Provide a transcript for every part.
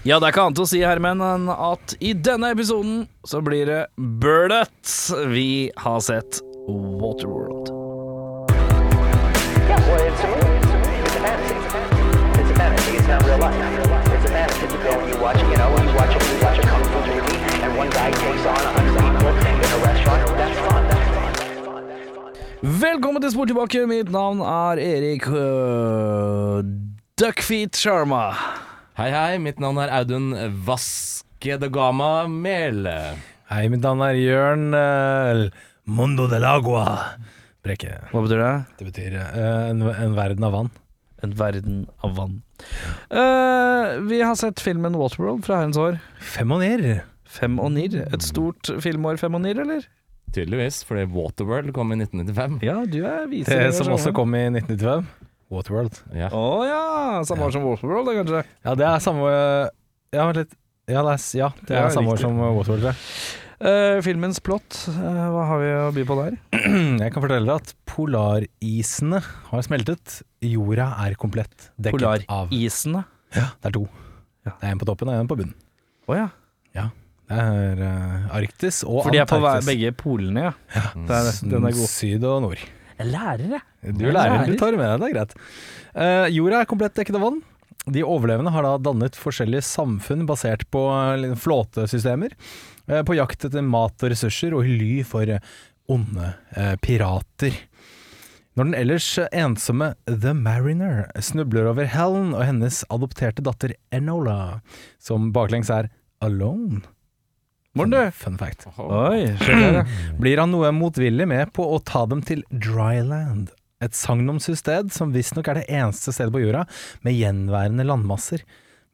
Ja, det er ikke annet å si, Hermen, enn at i denne episoden så blir det Burdett Vi har sett Waterworld. Velkommen til Spor tilbake. Mitt navn er Erik uh, Duckfeet Sharma. Hei, hei. Mitt navn er Audun Vaske de Gama Mel. Hei, mitt navn er Jørn uh, Mundo del Agua Brekke. Hva betyr det? Det betyr uh, en, en verden av vann. En verden av vann. Uh, vi har sett filmen Waterworld fra herrens år. Fem og nir. Fem og nir. Et stort filmår fem og nir, eller? Tydeligvis, fordi Waterworld kom i 1995. Ja, du er viser Det som også kom i 1995. Waterworld. Ja. Oh, ja! Samme år som Waterworld, kanskje? Ja, det er samme Ja, vent litt. Ja, det er, ja, det er Ja, samme år som Waterworld. tror jeg. Eh, filmens plott, uh, hva har vi å by på der? Jeg kan fortelle deg at polarisene har smeltet. Jorda er komplett dekket av Polarisene. Ja, det er to. Ja. Det er en på toppen og en på bunnen. Å ja. Det er uh, Arktis og For de er på begge polene, ja. ja. den er god. Syd og nord. Jeg lærer, jeg. Du er lærer, du tar med deg, det er greit. Eh, jorda er komplett dekket av vann. De overlevende har da dannet forskjellige samfunn basert på eh, flåtesystemer, eh, på jakt etter mat og ressurser og i ly for onde eh, pirater. Når den ellers ensomme The Mariner snubler over Helen og hennes adopterte datter Enola, som baklengs er alone Morten, du. Fun fact. Oi, skjønner jeg. Blir han noe motvillig med på å ta dem til Dryland, et sagnomsussted som visstnok er det eneste stedet på jorda med gjenværende landmasser.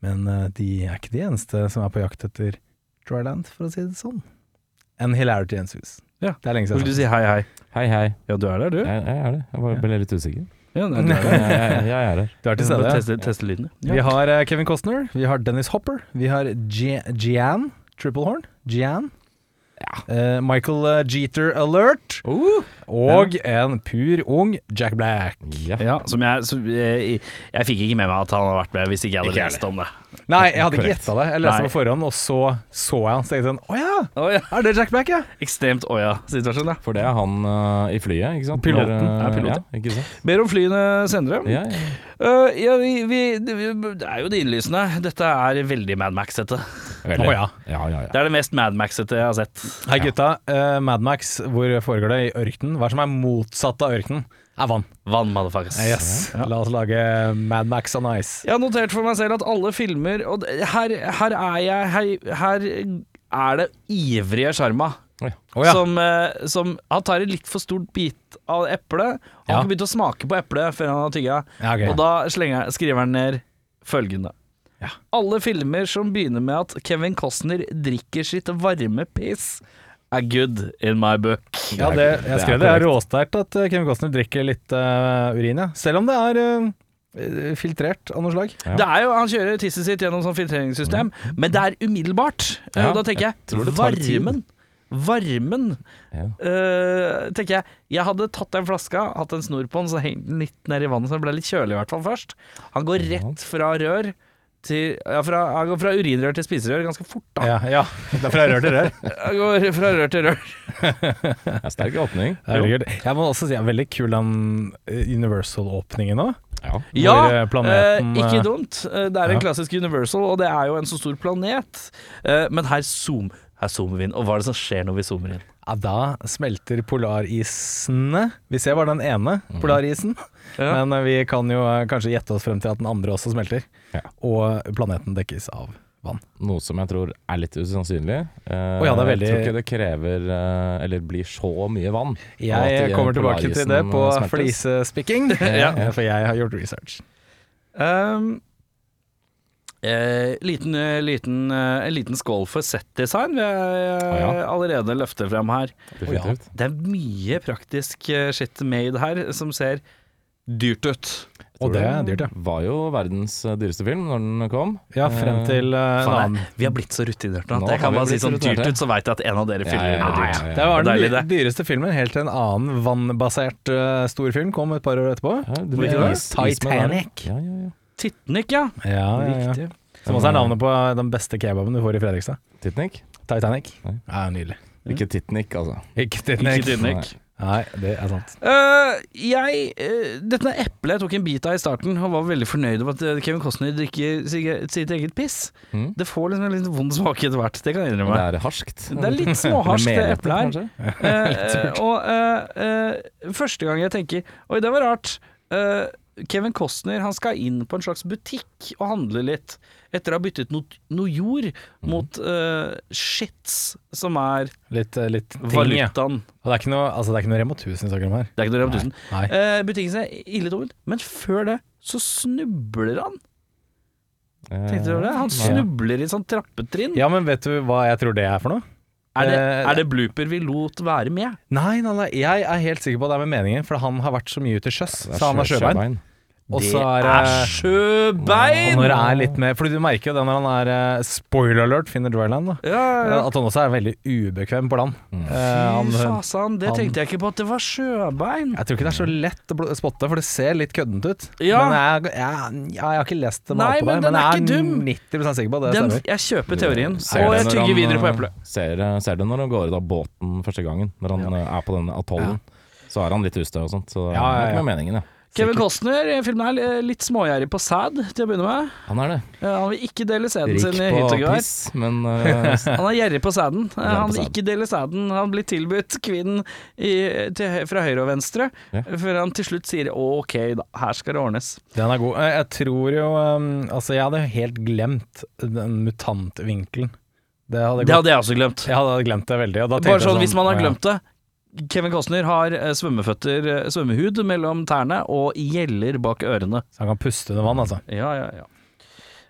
Men eh, de er ikke de eneste som er på jakt etter Dryland, for å si det sånn. En hilarity ensues. Ja. Det er lenge Skulle du si hei, hei? Hei, hei. Ja, du er der, du. Jeg, jeg er det. Jeg bare ble litt usikker. Ja, nei, er Jeg, der. jeg, jeg er her. Du er til stede. Teste, teste lyden. Vi har eh, Kevin Costner, vi har Dennis Hopper, vi har Gi- Gian, Triple Horn, Ja. Uh, Michael uh, Jeter Alert, og en pur ung Jack Black. Ja. Ja, som jeg, som jeg Jeg fikk ikke med meg at han hadde vært med hvis ikke jeg hadde Ikke lest om det. Nei, jeg hadde ikke gjetta det. Jeg leste Nei. på forhånd, og så så jeg han. Så tenkte jeg sånn Å ja, Å ja. er det Jack Black, ja? Ekstremt åja-situasjon, ja. For det er han uh, i flyet, ikke sant? Piloten Når, øh, er pilot, Ja, ikke sant? Mer om flyene senere. Ja, ja. Uh, ja, vi, vi, det, vi- det er jo det innlysende. Dette er veldig Mad Max-ete. Veldig. Å ja. Ja, ja, ja. Det er det mest Mad Max-ete jeg har sett. Hei gutta, uh, Mad Max, hvor foregår det? I ørkenen? Hva er det som er motsatt av ørkenen? Er vann. Vann, motherfuckers. Yes. La oss lage Mad Max on ice. Jeg har notert for meg selv at alle filmer Og her, her er jeg Her, her er det ivrige sjarma. Oh, ja. Som, eh, som Han tar en litt for stort bit av eplet. Han har ikke begynt å smake på eplet før han har tygga. Ja, ok. Og da slenger, skriver han ned følgende. Ja. Alle filmer som begynner med at Kevin Costner drikker sitt varme piss, er good in my book. Ja, det, jeg skrev det. Det er råsterkt at eh, Kevin Costner drikker litt uh, urin, ja. Selv om det er uh, filtrert av noe slag. Ja. Det er jo, Han kjører tisset sitt gjennom sånn filtreringssystem, men det er umiddelbart. Ja, og da tenker jeg jeg varmen. Varmen. Ja. Uh, tenker jeg Jeg hadde tatt den flaska, hatt en snor på den, så hengt den litt ned i vannet, så den ble litt kjølig i hvert fall først. Han går rett fra rør til Ja, fra, Jeg går fra urinrør til spiserør ganske fort, da. Ja, ja. Det er fra rør til rør. jeg går fra rør til rør. Det er sterk åpning. Det er. Jeg må også si jeg er veldig kul den eh, Universal-åpningen òg. Ja. Ja, eh, planeten, eh, ikke eh, dumt. Det er en ja. klassisk Universal, og det er jo en så stor planet. Eh, Men her, zoom, her zoomer vi inn. Og hva er det som skjer når vi zoomer inn? Ja, da smelter polarisene. Vi ser bare den ene polarisen, Ja. men vi kan jo eh, kanskje gjette oss frem til at den andre også smelter. Ja. Og planeten dekkes av vann. Noe som jeg tror er litt usannsynlig. Eh, oh ja, det er veldig- Jeg tror ikke det krever eh, Eller blir så mye vann. Jeg kommer tilbake til det på flisespikking, Ja. For jeg har gjort research. Um, eh, liten, eh, liten, eh, en liten skål for settdesign vil jeg eh, ja. allerede løfte frem her. Definitivt. Det er mye praktisk eh, shit made her som ser dyrt ut. Og det er dyrt, ja. Var jo verdens eh, dyreste film når den kom. Ja, frem til eh, en Faen, annen. jeg, vi har blitt så rutinerte nå Nå at jeg har kan vi bare si blitt sånn rutinerte. dyrt ut, så veit jeg at en av dere Ja, fyller ja, ja, ja, dyrt. ja, ja. Det var den Deilig, dy- det. dyreste filmen, helt til en annen vannbasert uh, storfilm kom et par år etterpå. Ja, det ble blir is- Isman der. Titanic. Ja, ja, ja. Titanic, ja. Ja, ja, ja. Som også er navnet på den beste kebaben du får i Fredrikstad. Titnik? Titanic. Nei. Ja, nydelig. Ikke Titnik, altså. Ikke Titnik. Ikke Titanic. Nei, det er sant. Uh, jeg uh, Dette eplet jeg tok en bit av i starten og var veldig fornøyd over at eh, Kevin Costner drikker sig- sitt eget piss. Mm. Det får liksom en litt vond smak etter hvert, det kan jeg Det innrømme. er harskt. Det er litt småharskt, det eplet her. Eh, eh, og eh, eh, første gang jeg tenker Oi, det var rart. Eh, Kevin Costner han skal inn på en slags butikk og handle litt, etter å ha byttet noe, noe jord Mhm. mot uh, shits, som er Litt, eh, litt ting, ja. valutaen. Og det er ikke noe, altså, det er ikke noe Remo 1000 vi om her. Det er ikke noe Remo 1000. Uh, Eh, butikken ser ille tom ut, men før det så snubler han. Tenkte du over det? Han snubler i sånn trappetrinn. Ja, men vet du hva jeg tror det er for noe? Er, det, Eh, er det blooper vi lot være med? Nei, nei, nei, jeg er helt sikker på at det er med meningen, for han har vært så mye ute til sjøs, så han har sjø- sjøbein. Og det er er sjøbein! Og når det er litt mer Fordi du merker jo det når han er eh, Spoiler alert, finner dryland, da. Ja, ja. At han også er veldig ubekvem på land. Mm. Eh, han, Fy fasan, det han- tenkte jeg ikke på at det var sjøbein. jeg tror ikke det er så lett å spotte, for det ser litt køddent ut. Ja. Men jeg, jeg, ja, jeg har ikke lest det Nei, mat på men den men er jeg dum. er 90 sikker på at det Den, stemmer. jeg kjøper teorien, og jeg tygger han, videre på eh, eplet. Ser, ser det når han går ut av båten første gangen, når han eh, er på den atollen. Så er han litt ustø og sånt, så det Ja, ja, er ikke med meningen, ja. Kevin Costner i filmen er eh, litt smågjerrig på sæd, til å begynne med. Han er det. Eh, Han vil ikke dele sæden sin i hytt og men eh, Han er gjerrig på sæden. Eh, Han vil ikke dele sæden. Han blir tilbudt kvinnen i, til, fra høyre og venstre, Ja. før han til slutt sier ok, da, her skal det ordnes. Den er god. Eh, Jeg tror jo um, Altså, jeg hadde helt glemt den mutantvinkelen. Det hadde Det hadde jeg også glemt. Jeg hadde glemt det veldig. Bare jeg sånn, hvis man har glemt det. Kevin Costner har eh, svømmeføtter, eh, svømmehud mellom tærne og gjeller bak ørene. Så han kan puste under vann, altså. Ja, ja, ja.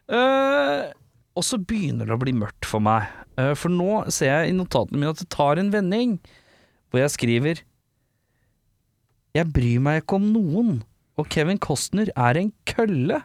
Uh, og så begynner det å bli mørkt for meg. Uh, for nå ser jeg i notatene mine at det tar en vending, hvor jeg skriver Jeg bryr meg ikke om noen, og Kevin Costner er en kølle.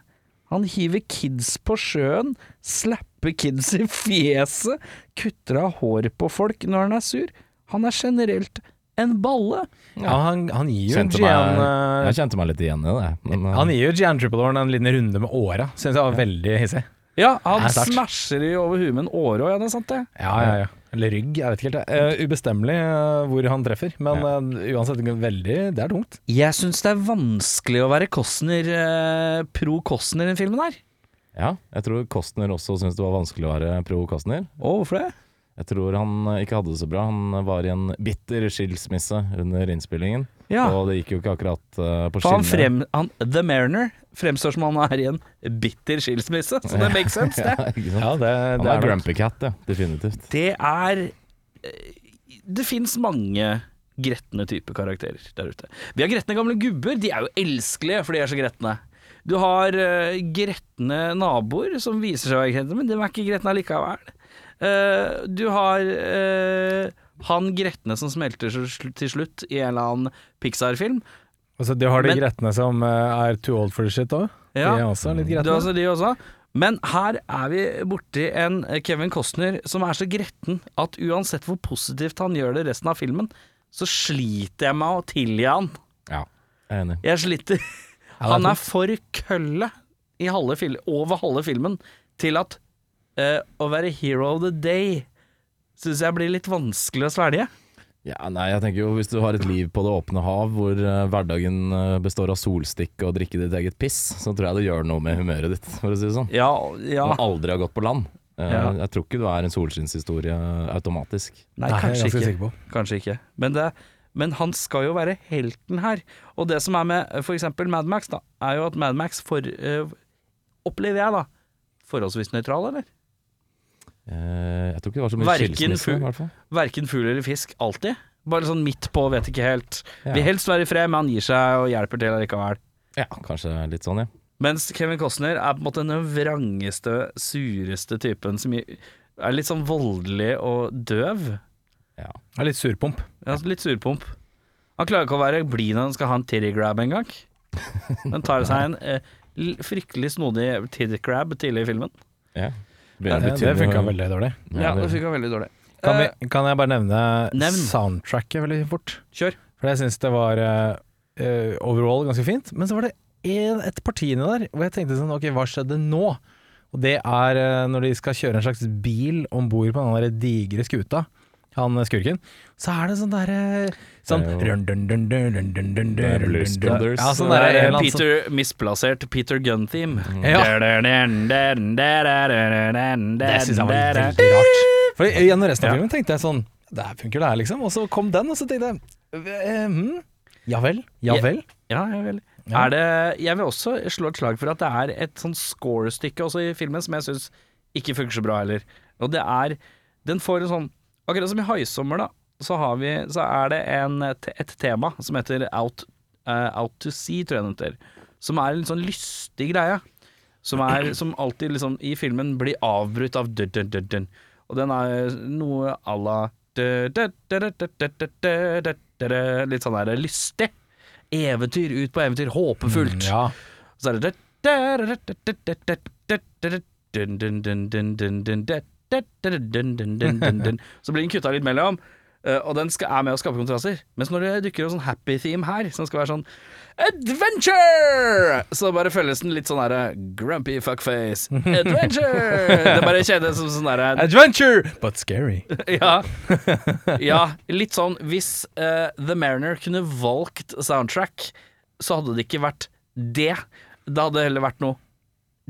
Han hiver kids på sjøen, slapper kids i fjeset, kutter av håret på folk når han er sur. Han er generelt en balle. Ja, han, han gir jo Kjente Gian meg- eh, jeg kjente meg litt igjen i det. Men, eh, Han gir jo Gian Triplehorn en liten runde med åra. Syns jeg var veldig hissig. Ja, han er smasher i over huet med en åre òg, ja, det er sant det. Ja, ja, ja. Eller rygg, jeg vet ikke helt. Uh, ubestemmelig uh, hvor han treffer, men uh, uansett veldig Det er tungt. Jeg syns det er vanskelig å være Costner, pro Costner i den filmen her. ja, jeg tror Costner også syns det var vanskelig å være pro Costner. Å, hvorfor det? Jeg tror han ikke hadde det så bra. Han var i en bitter skilsmisse under innspillingen. Ja, Og det gikk jo ikke akkurat uh, på for han frem, han, The Mariner fremstår som han er i en bitter skilsmisse, så det makes sense, det. Ja? Ja, det, Han er er. Grumpy Cat, ja. Definitivt. Det er eh, Det fins mange gretne type karakterer der ute. Vi har gretne gamle gubber, de er jo elskelige for de er så gretne. Du har uh, gretne naboer som viser seg å være gretne, men de er ikke gretne allikevel. Eh, du har uh, han gretne som smelter til slutt i en eller annen Pixar-film. Altså, du har de Men- gretne som eh, er too old for the shit òg. Ja. De er også litt gretne. altså de også. Men her er vi borti en Kevin Costner som er så gretten at uansett hvor positivt han gjør det resten av filmen, så sliter jeg med å tilgi han. Ja, jeg er enig. Jeg sliter. Er Han er for kølle i halve over halve filmen til at eh, å være hero of the day syns jeg blir litt vanskelig å svelge. Ja, nei, jeg tenker jo Hvis du har et liv på det åpne hav hvor eh, hverdagen eh, består av solstikk og drikke ditt eget piss, så tror jeg det gjør noe med humøret ditt, for å si det sånn. Ja, ja. Og aldri har gått på land. Eh, Ja. Jeg tror ikke du er en solskinnshistorie automatisk. Nei, Nei, jeg er kanskje ganske ikke. på. Kanskje ikke. Men, det, men han skal jo være helten her. Og det som er med for eksempel Mad Max, da, er jo at Mad Max for, eh, opplever jeg da forholdsvis nøytral, eller? Eh, jeg tror ikke det var så mye Verken skilsmisse, fu- i hvert fall. Verken fugl eller fisk, alltid. Bare sånn midt på, vet ikke helt. Ja. Vil helst være i fred, men han gir seg og hjelper til likevel. Ja, kanskje litt sånn, ja. Mens Kevin Costner er på en måte den vrangeste, sureste typen som er litt sånn voldelig og døv. ja. Er litt surpomp. Ja, litt surpomp. Han klarer ikke å være blid når han skal ha en titty grab en gang. Men tar seg en eh, fryktelig snodig titty grab tidlig i filmen. ja. Det, Begynner det funka veldig dårlig. Ja, det han veldig dårlig. Kan, Eh, vi, kan jeg bare nevne nevn. soundtracket veldig fort? Kjør. For jeg syns det var eh, eh, overall ganske fint. Men så var det en, et parti inni der hvor jeg tenkte sånn Ok, hva skjedde nå? Og det er uh, når de skal kjøre en slags bil om bord på den digre skuta, han eh, skurken, så er det sånn derre Sånn Det jo- run, dun, dun, dun, dun, dun, dun, Det dun, Blues. Brothers. Ja, sånn der, er sånn- Peter, misplassert Peter Gunn-theme. Ja. Det syns jeg var veldig rart. For Gjennom resten av Ja. filmen tenkte jeg sånn Det her funker, det her, liksom. Og så kom den, og så tenkte jeg eh, hm, Ja vel? Ja Ja. vel? Ja, ja vel. Ja. Er det, jeg vil også slå et slag for at det er et sånn score-stykke også i filmen som jeg syns ikke funker så bra heller. Og det er Den får en sånn Akkurat som i Haisommer, da, så, vi, så er det en, et tema som heter Out, uh, out to Sea, tror jeg det heter. Som er en litt sånn lystig greie. Som, er, som alltid liksom, i filmen blir avbrutt av dun, dun, dun, dun. Og den er noe à la Litt sånn der lystig. Eventyr, ut på eventyr, håpefullt. ja. Så er det Så blir den kutta litt mellom. Eh, og den skal, er med å skape kontraster. Mens når det dukker opp sånn happy theme her, som skal være sånn Adventure! Så bare føles den litt sånn derre eh, grumpy fuckface. Adventure! Det bare kjennes som sånn derre eh, Adventure, but scary. ja. ja. Litt sånn Hvis uh, The Mariner kunne valgt soundtrack, så hadde det ikke vært det. Det hadde heller vært noe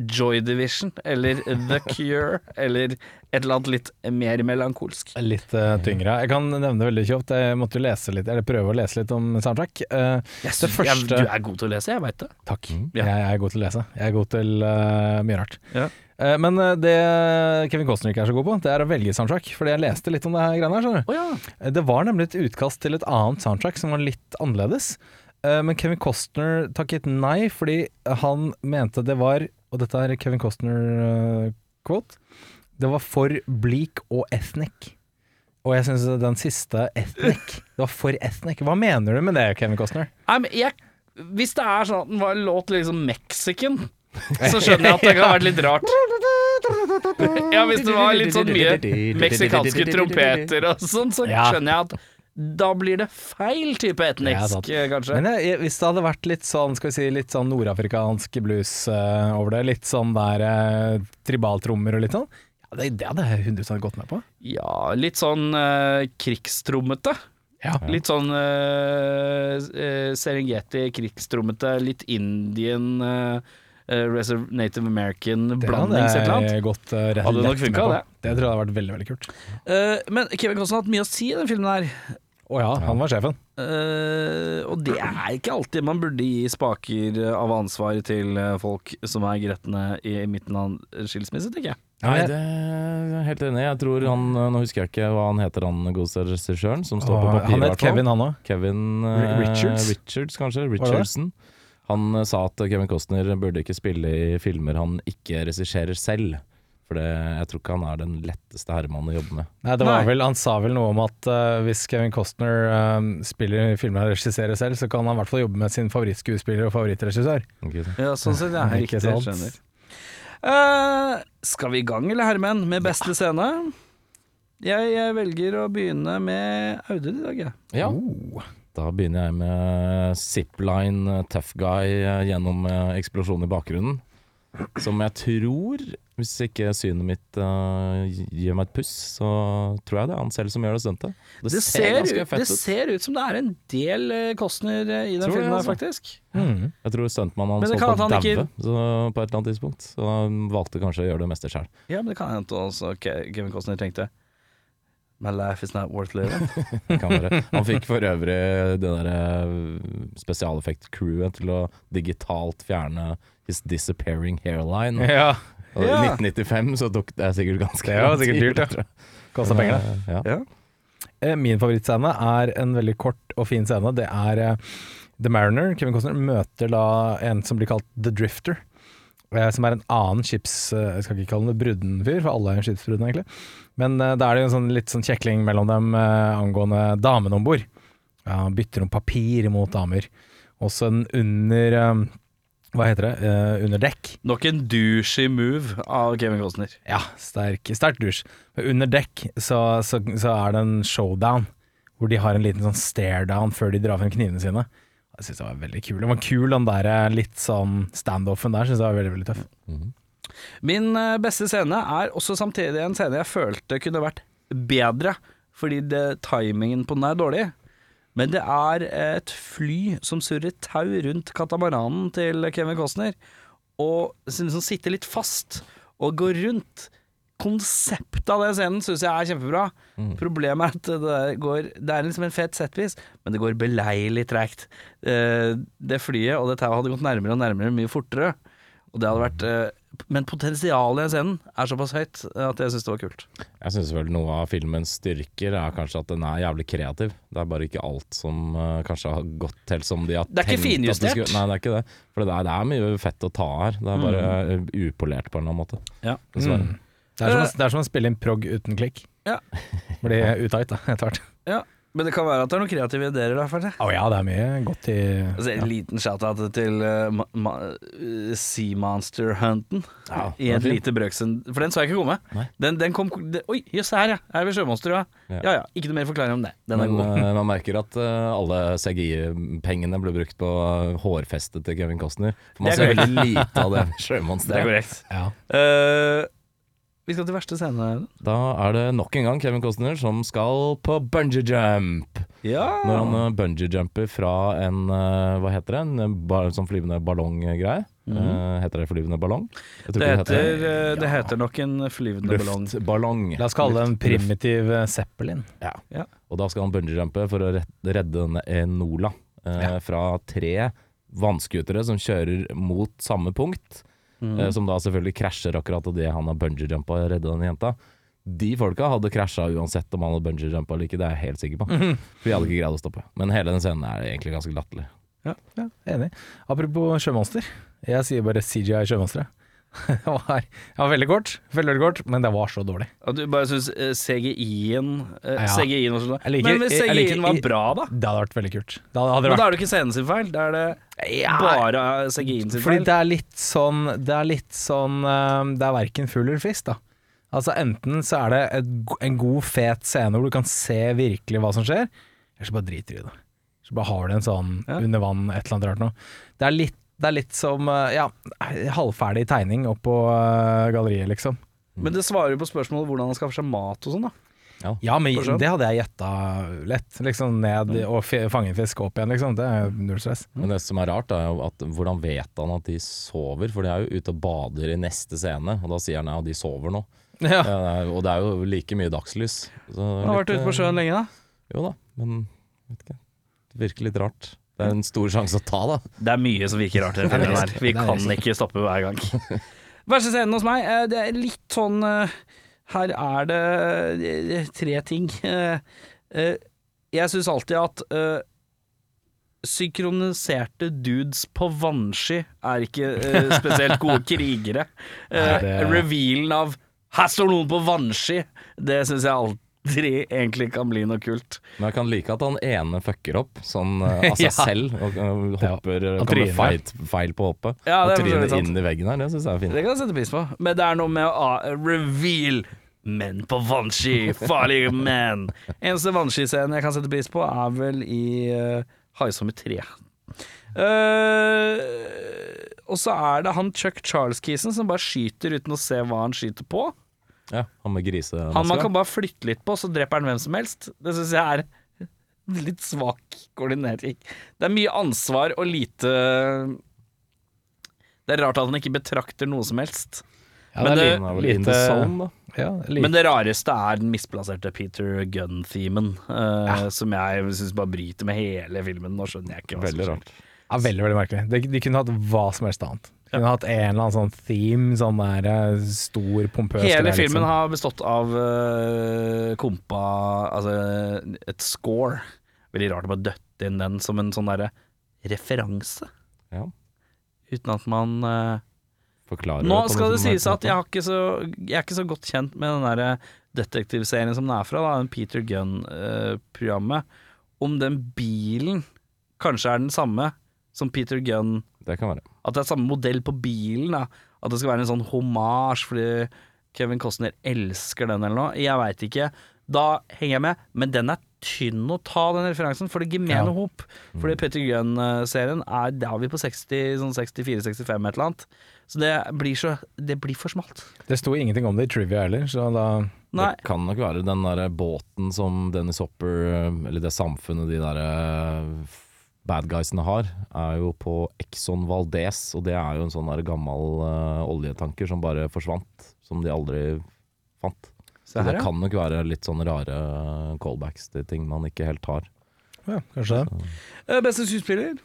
Joy Division eller The Cure eller et eller annet litt mer melankolsk. Litt uh, tyngre. Jeg kan nevne det veldig kjapt. Jeg måtte jo lese litt, eller prøve å lese litt om soundtrack. Uh, Jeg det synes- første jeg, du er god til å lese, jeg veit det. Takk. Ja. Jeg er god til å lese. Jeg er god til uh, mye rart. Ja. Eh, men det Kevin Costner ikke er så god på, det er å velge soundtrack. Fordi jeg leste litt om det her greiene her, skjønner du. Å ja. Det var nemlig et utkast til et annet soundtrack som var litt annerledes. Eh, Men Kevin Costner takket nei fordi han mente det var, og dette er Kevin Costner-quote, det var for bleak og ethnic. Og jeg syns den siste ethnic Det var for ethnic. Hva mener du med det, Kevin Costner? Nei, men jeg, hvis det er sånn at den var låt liksom Mexican, så skjønner jeg at det kan ha vært litt rart. Ja, hvis det var litt sånn mye meksikanske trompeter og sånn, så skjønner jeg at da blir det feil type Ja, etnisk, sant. eh, kanskje. Men jeg, jeg, hvis det hadde vært litt sånn Skal vi si litt sånn nordafrikansk blues uh, over det, litt sånn der uh, tribaltrommer og litt sånn, ja, det, det hadde jeg 100 gått med på. Ja, litt sånn uh, krigstrommete. Ja. Litt sånn eh, eh, Serengeti krigstrommete, litt Indian eh, Reserve Native American-blandings eller annet. gått uh, rett Hadde nok funka, det. Det tror jeg hadde vært veldig, veldig kult. Uh, men Kevin Costner har hatt mye å si i den filmen her. Å ja, han var sjefen. Uh, og det er ikke alltid man burde gi spaker av ansvar til eh, folk som er gretne i midten av en skilsmisse, tenker jeg. Nei, det er jeg helt enig. Jeg tror han Nå husker jeg ikke hva han heter, han godeste regissøren som står på Og papiret. han het. Kevin, han òg. Kevin eh, Richards? Richards, kanskje. Richardson. Han eh, sa at Kevin Costner burde ikke spille i filmer han ikke regisserer selv. For det, jeg tror ikke han er den letteste herremannen å jobbe med. Nei, det var Nei. vel, han sa vel noe om at eh, hvis Kevin Costner eh, spiller i filmer han regisserer selv, så kan han i hvert fall jobbe med sin favorittskuespiller og favorittregissør. Ikke sant? Ja, sånn sett, ja. Ikke Riktig, sant? skjønner. Eh, skal vi i gang, eller Hermen, med beste scene? Jeg, jeg velger å begynne med Audun i dag, jeg. Ja. Oh. Da begynner jeg med zipline tough guy eh, gjennom eh, eksplosjonen i bakgrunnen. Som jeg tror, hvis ikke synet mitt uh, gir meg et puss, så tror jeg det er han selv som gjør det stuntet. Det ser, ser, ut, det ser ut som det er en del Kostner eh, i den Tror filmen her, altså. faktisk. Mm. Jeg tror stuntmannen hans holdt på å daue på et eller annet tidspunkt. Så han valgte kanskje å gjøre det meste sjøl. Ja, men det kan hende også Ke- Kevin Costner tenkte My life is not worth living. Han fikk for øvrig det derre spesialeffekt-crewet til å digitalt fjerne his disappearing hairline. Ja, Og Ja. I 1995 så tok det sikkert ganske Det var sikkert dyrt, ja. kosta penger, det. Ja. ja. Eh, Min favorittscene er en veldig kort og fin scene. Det er eh, The Mariner. Kevin Costner møter da en som blir kalt The Drifter. eh, Som er en annen skips... eh, Jeg skal ikke kalle ham brudden-fyr, for alle er skipsbrudden, egentlig. Men eh, da er det jo en sånn, litt sånn kjekling mellom dem eh, angående damene om bord. Ja, bytter om papir mot damer. Også en under eh, Hva heter det? Uh, under dekk. Nok en douchey move av Kevin Costner. Ja, sterk, sterk dusj. Men under dekk så, så, så er det en showdown, hvor de har en liten sånn stare-down før de drar frem knivene sine. Jeg synes det var veldig kul. Det var kul den der litt sånn standoffen der, synes jeg var veldig, veldig tøff. Mhm. Min eh, beste scene er også samtidig en scene jeg følte kunne vært bedre, fordi det, timingen på den er dårlig. Men det er et fly som surrer tau rundt katamaranen til Kevin Costner, og som liksom sitter litt fast og går rundt. Konseptet av den scenen syns jeg er kjempebra. Problemet er at det, går, det er liksom en fet setpiece, men det går beleilig tregt. Eh, Det flyet og det tauet hadde gått nærmere og nærmere mye fortere. Og det hadde vært eh, Men potensialet i scenen er såpass høyt at jeg syns det var kult. Jeg syns vel noe av filmens styrker er kanskje at den er jævlig kreativ. Det er bare ikke alt som uh, kanskje har gått til som de har tenkt. Det er ikke finjustert. skulle- Nei, det er ikke det. For det er, det er mye fett å ta her. Det er bare mm. upolert på en eller annen måte. Ja. Mm. Det, er som, å- det er som å spille inn prog uten klikk. Ja. Blir utight, da, etter hvert. Ja, men det kan være at det er noen kreative ideer. For det. Å ja, det er mye godt i Altså, en liten shout-out til uh, ma uh, Sea Monster Hunten Ja, i et lite brøksund. For den så jeg ikke komme. Den, den kom det, Oi, jøss, her ja. Her er vi sjømonster, ja. Ja. Ja ja, ikke noe mer forklaring om det. Den er god. eh, man merker at uh, alle CGI-pengene ble brukt på eh, hårfestet til Kevin Costner. For man er ser veldig lite av det Det er korrekt. Ja. Eh, vi skal til verste scene. Da er det nok en gang Kevin Costner som skal på bungee jump. Ja. Når han uh, bungee jumper fra en eh, Hva heter det? En ba sånn flyvende ballong-greie. Eh, heter det flyvende ballong? Det tror Mhm. det, heter, eh, det heter nok en flyvende ballong. Luftballong. La oss kalle det en primitiv Luft. Zeppelin. Ja. Ja. Og da skal han bungee-jumpe for å redde en Enola eh, fra tre vannskutere som kjører mot samme punkt. Mhm. eh, som da selvfølgelig krasjer akkurat idet han har bungee-jumpa og redda den jenta. De folka hadde krasja uansett om han hadde bungee-jumpa eller ikke, det er jeg helt sikker på. Mhm. For de hadde ikke greid å stoppe. Men hele den scenen er egentlig ganske latterlig. Ja, enig. Apropos sjømonster. Jeg sier bare CGI sjømonstre. det var, det var veldig kort, veldig, veldig kort, men det var så dårlig. Og du bare syns uh, CGI-en uh, Ja. Var så dårlig? Men hvis CGI-en var bra, da? Det hadde vært veldig kult. Da Men da er det ikke scenen sin feil, da er det Ja, bare CGI-en sin Fordi feil. det er litt sånn Det er litt sånn eh, Det er verken fugl eller fisk, da. Altså Enten så er det et, en god, fet scene hvor du kan se virkelig hva som skjer, eller så bare driter du i det. Så bare har du en sånn Ja. under vann, et eller annet rart noe. Det er litt, det er litt som eh, ja, halvferdig tegning oppå på galleriet, liksom. Men det svarer jo på spørsmålet hvordan han skaffer seg mat og sånn, da. Ja, men det hadde jeg gjetta lett. Liksom ned og fi- fange en fisk opp igjen, liksom. Det er null stress. Men det som er rart, er jo at hvordan vet han at de sover? For de er jo ute og bader i neste scene, og da sier han ja, de sover nå. Ja. Ja, det og det er jo like mye dagslys. Så Han har vært ute på sjøen lenge, da. Jo da, men vet ikke. Det virker litt rart. Det er en stor sjanse å ta, da. Det er mye som virker rart i den filmen her. Vi kan ikke stoppe hver gang. Verste scenen hos meg, eh, det er litt sånn eh, Her er det eh, tre ting. Jeg syns alltid at synkroniserte dudes på vannski er ikke spesielt gode krigere. Revealen av 'her står noen på vannski', det syns jeg aldri egentlig kan bli noe kult. Men jeg kan like at han ene fucker opp sånn uh, av seg Ja. selv, og uh, hopper ja, Kommer feil, feil på hoppet. Ja, og er sant. inn i veggen her, det syns jeg er fint. Det kan jeg sette pris på. Men det er noe med å uh, reveal menn på vannski, farlige menn. Eneste vannskiscenen jeg kan sette pris på, er vel i uh, High Summer 3. Uh, og så er det han Chuck Charles-kisen som bare skyter uten å se hva han skyter på. Ja, Han med grisemaske. Han man kan bare flytte litt på, så dreper han hvem som helst. Det syns jeg er litt svak koordinering. Det er mye ansvar og lite Det er rart at han ikke betrakter noe som helst. Ja, Men det the lite zone, da. ja, lite, Men det rareste er den misplasserte Peter Gunn-themen, eh, som jeg syns bare bryter med hele filmen. Nå skjønner jeg ikke hva Veldig som skjer. ja, veldig, veldig merkelig. De, de kunne hatt hva som helst annet. Kunne hatt en eller annen sånn theme, sånn der eh, stor, pompøs Hele greie, filmen liksom. har bestått av uh, kompa Altså et score. Veldig rart å bare døtte inn den som en sånn derre referanse, Ja. uten at man uh, Forklarer Nå skal det sies at jeg, har ikke så, jeg er ikke så godt kjent med den derre detektivserien som den er fra, da, den Peter Gunn-programmet. Om den bilen kanskje er den samme som Peter Gunn Det kan være. At det er samme modell på bilen. Da. At det skal være en sånn homasj fordi Kevin Costner elsker den eller noe. Jeg veit ikke. Da henger jeg med, men den er tynn å ta den referansen for det gemene Ja. hop. Fordi Petter Gunn-serien er Da er vi på 60, sånn 64-65 et eller annet. Så det blir, så, det blir for smalt. Det sto ingenting om det i trivia heller, så da Nei. Det kan nok være den der båten som Dennis Hopper, eller det samfunnet de der eh, bad guysene har, er jo på Exxon Valdez, og det er jo en sånn der gammel uh, oljetanker som bare forsvant, som de aldri fant. Så her, det ja. kan nok være litt sånne rare callbacks til ting man ikke helt har. Ja, kanskje det. Uh, Beste skuespiller?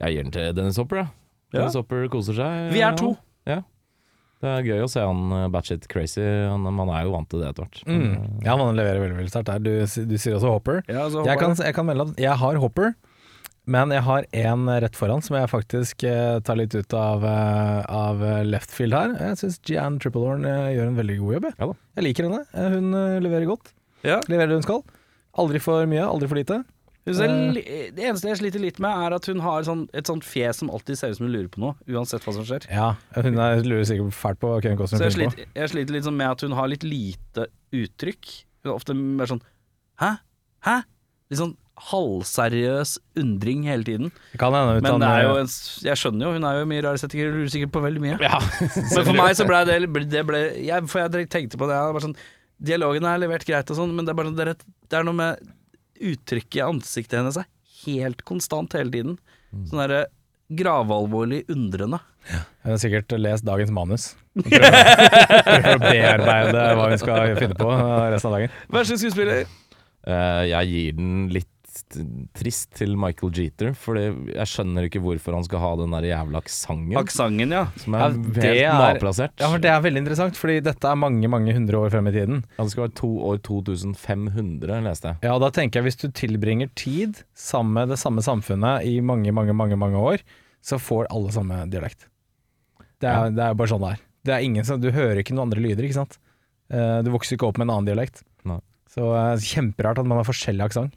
Jeg gir den til Dennis Hopper, jeg. Ja. Dennis Hopper koser seg. Vi er to. Ja. Det er gøy å se han batchet crazy. Han, man er jo vant til det etter hvert. Mm. Ja, man leverer veldig veldig sterkt der. Du, du sier også Hopper. Ja, så Jeg kan, jeg kan melde at jeg har Hopper, men jeg har én rett foran som jeg faktisk eh, tar litt ut av, eh, av left field her. Jeg syns Gianne Triplehorn eh, gjør en veldig god jobb. Jeg, Ja jeg liker henne. Eh, Hun eh, leverer godt. Ja. Leverer hun skal. Aldri for mye, aldri for lite. Li- Det eneste jeg sliter litt med, er at hun har sånn, et sånt fjes som alltid ser ut som hun lurer på noe, uansett hva som skjer. Ja, hun er, lurer sikkert fælt på hva Kevin Costner jeg sliter, jeg sliter litt sånn med at hun har litt lite uttrykk. Hun er ofte mer sånn Hæ? Hæ? Litt sånn halvseriøs undring hele tiden. Det Kan hende Men det er jo en- jeg skjønner jo, hun er jo mye settinger og lurer sikkert på veldig mye. Men for meg så ble det, det ble, jeg, For jeg tenkte på det, jeg var sånn Dialogen er levert greit og sånn, men det er bare sånn, det, er, et- det er noe med uttrykket i ansiktet hennes er helt konstant hele tiden. Sånn derre gravalvorlig undrende. Hun har sikkert lest dagens manus. Prøver prøver å bearbeide hva hun skal finne på eh, resten av dagen. Verste skuespiller? Uh, jeg gir den litt trist til Michael Jeter, for jeg skjønner ikke hvorfor han skal ha den der jævla aksenten. Aksenten, ja. Som er Ja, helt er- malplassert. Ja, for Det er veldig interessant, fordi dette er mange mange hundre år frem i tiden. Ja, det skal være to år 2500, leste jeg. Ja, da tenker jeg Hvis du tilbringer tid sammen med det samme samfunnet i mange mange, mange, mange år, så får alle samme dialekt. Det er, det er bare sånn det er. Det er ingen du hører ikke noen andre lyder, ikke sant. Eh, Du vokser ikke opp med en annen dialekt. Nei. Så eh, Kjemperart at man har forskjellig aksent.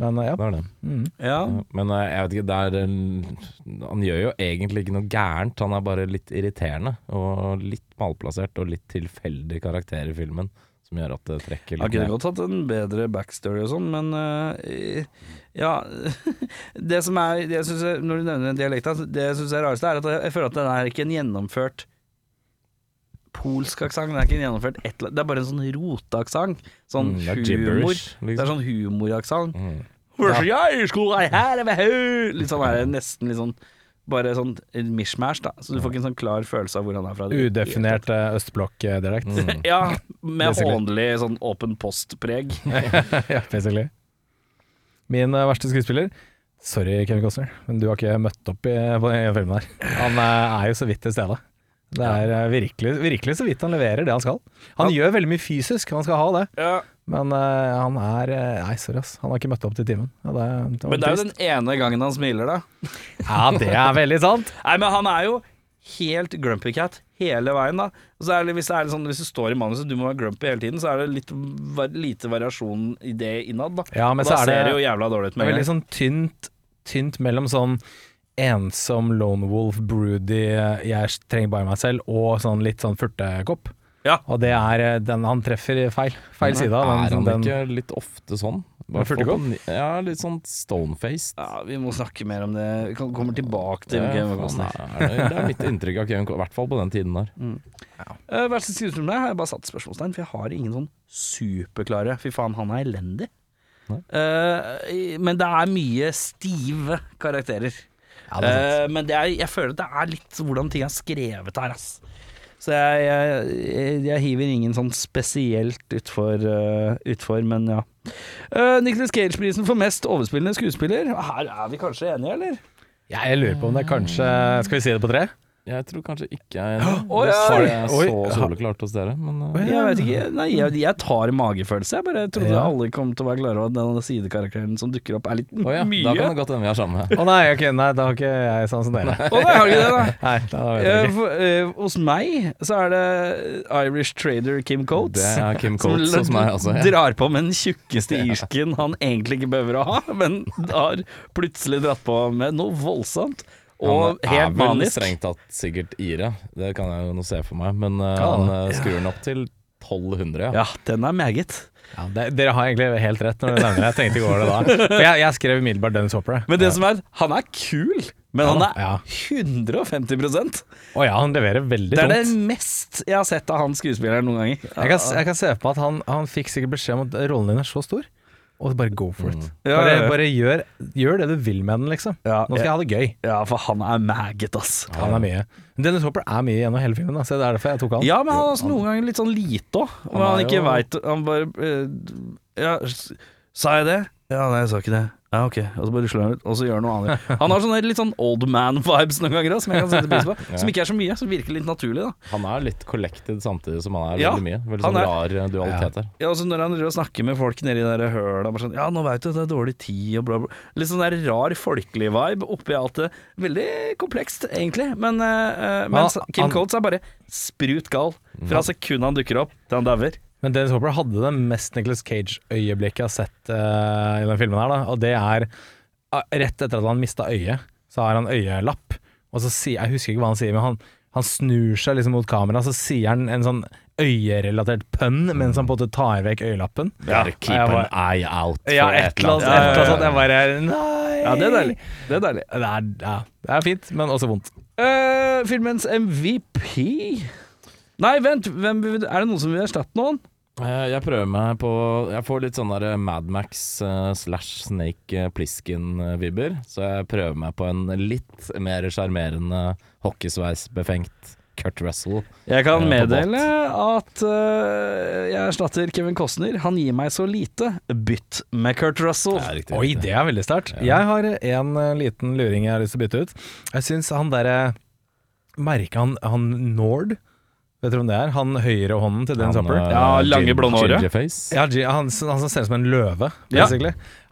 Men eh, ja. Det er det. Mm. ja. Men eh, jeg vet ikke, det er Han gjør jo egentlig ikke noe gærent, han er bare litt irriterende. Og litt malplassert og litt tilfeldig karakter i filmen, som gjør at det trekker Jeg litt kunne godt hatt en bedre backstory og sånn, men uh, ja Det som er det jeg synes Når du nevner den dialekta, det jeg syns er rarest, er at jeg, jeg føler at den er ikke en gjennomført polsk aksent. Det er ikke en gjennomført et, Det er bare en sånn roteaksent. Sånn Mm, det humor. Liksom. Det er liksom. sånn humoraksent. Mm. Ja. her Litt sånn er det nesten litt sånn Bare sånn mishmash, da. Så du får ikke en sånn klar følelse av hvor han er fra. Udefinert østblokk-dialekt. Mm. Ja, med hånlig sånn åpen post-preg. ja, basically. Min uh, verste skuespiller Sorry, Kevin Costner, men du har ikke møtt opp i, på den filmen her. Han uh, er jo så vidt til stede. Det er eh, virkelig, virkelig så vidt han leverer det han skal. Han gjør veldig mye fysisk, han skal ha det. Ja. Men uh, han er eh, Nei, sorry, ass. Han har ikke møtt opp til timen. Ja, det, det Men det er jo den ene gangen han smiler, da. Ja, det er veldig sant. Nei, men han er jo helt grumpy cat hele veien, da. Det, hvis, det sånn, hvis det står i manuset du må være grumpy hele tiden, så er det litt var, lite variasjon i det innad, da. Ja, men og så da er det, ser det jo jævla dårlig ut med en veldig sånn tynt, tynt mellom sånn ensom lone wolf, broody, eh, jeg trenger bare meg selv, og sånn litt sånn furtekopp. Ja. Og det er eh, den han treffer feil, feil side av. Er han den- ikke litt ofte sånn? Furtekopp? Ja, litt sånn stonefaced. Ja, vi må snakke mer om det. Vi kommer tilbake til Ja, Kevin Thrones Costner. det, det er mitt inntrykk av Kevin, i hvert fall på den tiden der. Uh, verste har jeg bare satt spørsmålstegn, for jeg har ingen sånn superklare Fy faen, han er elendig. Eh, men det er mye stive karakterer. Ja, det uh. Eh, men det er, jeg føler at det er litt hvordan ting er skrevet her, ass. Så jeg, jeg, jeg, jeg hiver ingen sånn spesielt utfor, uh, utfor men ja. Uh, Nicholas Cage-prisen for mest overspillende skuespiller. Her er vi kanskje enige, eller? Ja, jeg lurer på om det er kanskje Skal vi si det på tre? Jeg tror kanskje ikke jeg. Det ja. sa jeg så soleklart hos dere, men uh, Jeg vet ikke. Nei, jeg, jeg tar magefølelse. Jeg bare trodde Ja. alle kom til å være klare over at den sidekarakteren som dukker opp, er litt oh, ja, mye. da kan det godt hende vi er sammen. Å nei, okay, nei, da har ikke jeg sånn som dere. Å nei, har ikke det, da? Nei, da jeg ikke. for, uh, hos meg så er det Irish trader Kim Coates. Det er Kim som Coates hos meg også. Ja. drar på med den tjukkeste irsken han egentlig ikke behøver å ha, men har plutselig dratt på med noe voldsomt. Og han er helt vel manisk. strengt tatt sikkert ire, det kan jeg jo nå se for meg, men uh, Ja. han eh, skrur den opp til 1200. Ja. Ja, den er meget. Ja, det, dere har egentlig helt rett når dere nevner det. Jeg tenkte ikke over det da. For jeg, jeg skrev umiddelbart Dennis Hopper. Men det som er, han er kul, men han er Ja. 150% Å ja, han leverer veldig Det er det mest jeg har sett av han skuespilleren noen ganger. Jeg kan, jeg kan se på at han, han fikk sikkert beskjed om at rollen din er så stor, og bare go for it. Ja, Bare, bare gjør, gjør det du vil med den, liksom. Ja, Nå skal jeg ha det gøy. Ja, for han er maggot, ass. Han er mye. Dennis Hopper er mye gjennom hele filmen, da, så det er derfor jeg tok han. Ja, men han er noen ganger litt sånn lite òg. Han han ikke jo- veit Han bare eh, Ja, sa jeg det? Ja, nei, jeg sa ikke det. Ja, ok. Og så bare rusler han ut, og så gjør han noe annet. Han har sånne litt sånn old man-vibes noen ganger som jeg kan sette pris på. Som ikke er så mye, som virker litt naturlig, da. Han er litt collected samtidig som han er Ja, veldig mye. Veldig sånn er- rar eh, dualitet der. Ja, og så Når han snakker med folk nedi de der høla bare sånn, Ja, nå veit du det er dårlig tid og bla, bla. Litt sånn der rar folkelig vibe oppi alt det. Veldig komplekst, egentlig. Men, uh, Men Kim Coates er bare sprut gal. Fra sekundet han dukker opp til han dauer. Men Dennis Hopper hadde det mest Nicholas Cage-øyeblikket jeg har sett uh, i den filmen her, da. Og det er uh, rett etter at han mista øyet, så har han øyelapp. Og så sier Jeg husker ikke hva han sier, men han, han snur seg liksom mot kameraet, så sier han en sånn øyerelatert pønn mens han på en måte tar vekk øyelappen. Ja, keep an bare- eye out for Ja, et eller annet sånt. Jeg bare Nei! Ja, det er deilig. Det er deilig. Det er, ja, det er fint, men også vondt. Uh, filmens MVP Nei, vent. Hvem, er det noen som vil erstatte noen? Eh, Jeg prøver meg på Jeg får litt sånn Madmax slash Snake eh, Plissken-vibber. Så jeg prøver meg på en litt mer sjarmerende hockeysveisbefengt Kurt Russell. Jeg kan Eh, meddele at uh, jeg erstatter Kevin Costner. Han gir meg så lite. Bytt med Kurt Russell. Det riktig. Oi, det er veldig sterkt. Jeg har en eh, liten luring jeg har lyst til å bytte ut. Jeg syns han derre Merker han, han Nord? Vet dere hvem det er? Han høyrehånden til Dan Supper. Eh, Ja, lange blonde håret. Ja, han, han som ser ut som en løve, Ja.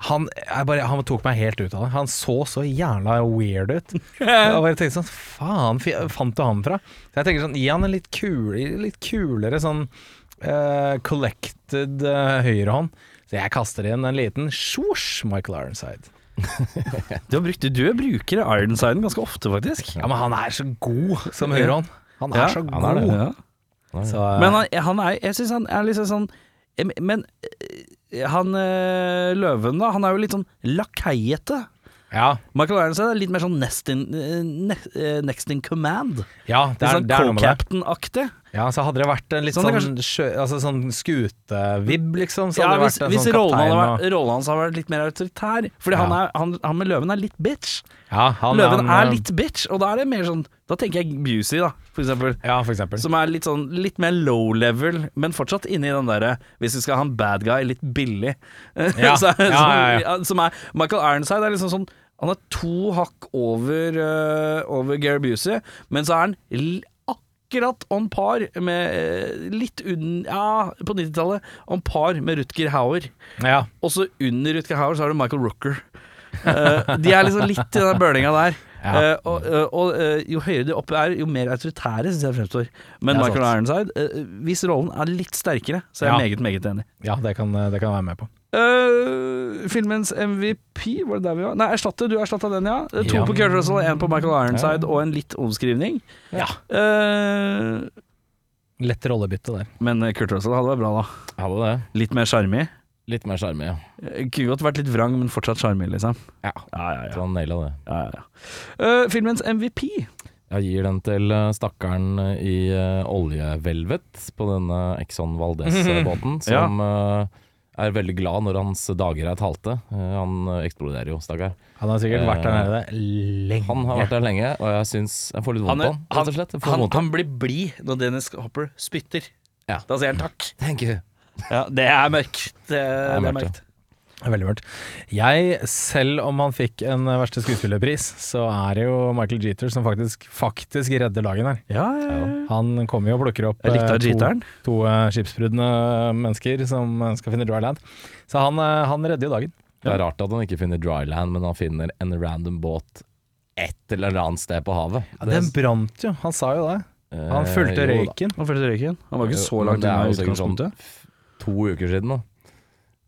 Han, jeg bare, han tok meg helt ut av det. Han så så jævla weird ut. Jeg bare tenkte sånn Faen, fant du han fra? Så jeg tenker sånn Gi han en litt, kul, litt kulere sånn uh, collected uh, høyrehånd. Så jeg kaster inn en liten sjosj, Michael Ironside. Du, har brukt, du bruker Ironsiden ganske ofte, faktisk. Ja, men han er så god som høyrehånd. Han er Ja, så han er god. det. Ja. Så, eh, Men han, han er Jeg syns han er liksom sånn Men eh, han eh, løven, da, han er jo litt sånn lakeiete. ja, Michael Ironside er litt mer sånn next in, ne, next in command. ja, det er, sånn det er noe med det. co-captain-aktig. Ja, så hadde det vært en litt Sånn sånn, det altså sånn skutevibb, liksom. Så Ja, hadde det hvis, vært en hvis sånn rollen, hadde kaptein vært, rollen hans hadde vært litt mer autoritær. Fordi Ja. han, er, han, han med løven er litt bitch. Ja, han, Løven han, er litt bitch, og da er det mer sånn Da tenker jeg Busey, da, for eksempel. Ja, for eksempel. Som er litt sånn litt mer low level, men fortsatt inni den derre Hvis vi skal ha en bad guy, litt billig. Ja. Så er- Ja, ja. Som, er Michael Ironside er liksom sånn Han er to hakk over, uh, over Gary Busey, men så er han akkurat on par med eh, Litt unn... Ja, på 90-tallet. On par med Rutger Hauer. Ja. Og så under Rutger Hauer så har du Michael Rooker. Uh, de er liksom litt i den bølinga der. Ja. Uh, og eh, og eh, jo høyere de oppe er, jo mer autoritære syns jeg fremstår. Men Michael sant. Ironside, uh, hvis rollen er litt sterkere, så er jeg Ja. meget, meget enig. ja, det kan, det kan jeg være med på. Filmens MVP, var det der vi var? Nei, erstatte. Du erstatta den, ja. To Ja. på Kurt Russell, én på Michael Ironside, og en litt omskrivning. Ja. Lett rollebytte der. men Kurt Russell hadde vært bra, da. Hadde det. Litt mer sjarmi. Litt mer sjarme, ja. Eh, Kunne godt vært litt vrang, men fortsatt sjarmig, liksom. Ja. Ja, ja, Så han naila det. ja, ja, ja. Eh, filmens MVP. Jeg gir den til eh, stakkaren i uh, oljevelvet på denne Exxon Valdez-båten, Ja. som eh, er veldig glad når hans dager er talte. Han eksploderer jo, stakkar. Han har sikkert vært der nede lenge. Han har vært der lenge, og jeg syns jeg får litt vondt Han, av er, han, slett. Han, han blir blid når Dennis Hopper spytter. Ja. Da sier han takk. Thank you. Ja, det er mørkt. Det, det er mørkt. Det er Veldig mørkt. Jeg, selv om han fikk en eh, verste skuespillerpris, så er det jo Michael Jeter som faktisk, faktisk redder dagen her. Ja, ja, ja. Han kommer jo og plukker opp eh, to, to skipsbrudne mennesker som eh, skal finne dry land. Så han, eh, han redder jo dagen. Det er rart at han ikke finner dryland, men han finner en random båt et eller annet sted på havet. Ja, den brant jo, han sa jo det. Eh, Han fulgte jo røyken. Han fulgte røyken. Han var ikke så langt unna jo sikkert sånn utgangspunktet. To uker siden, da.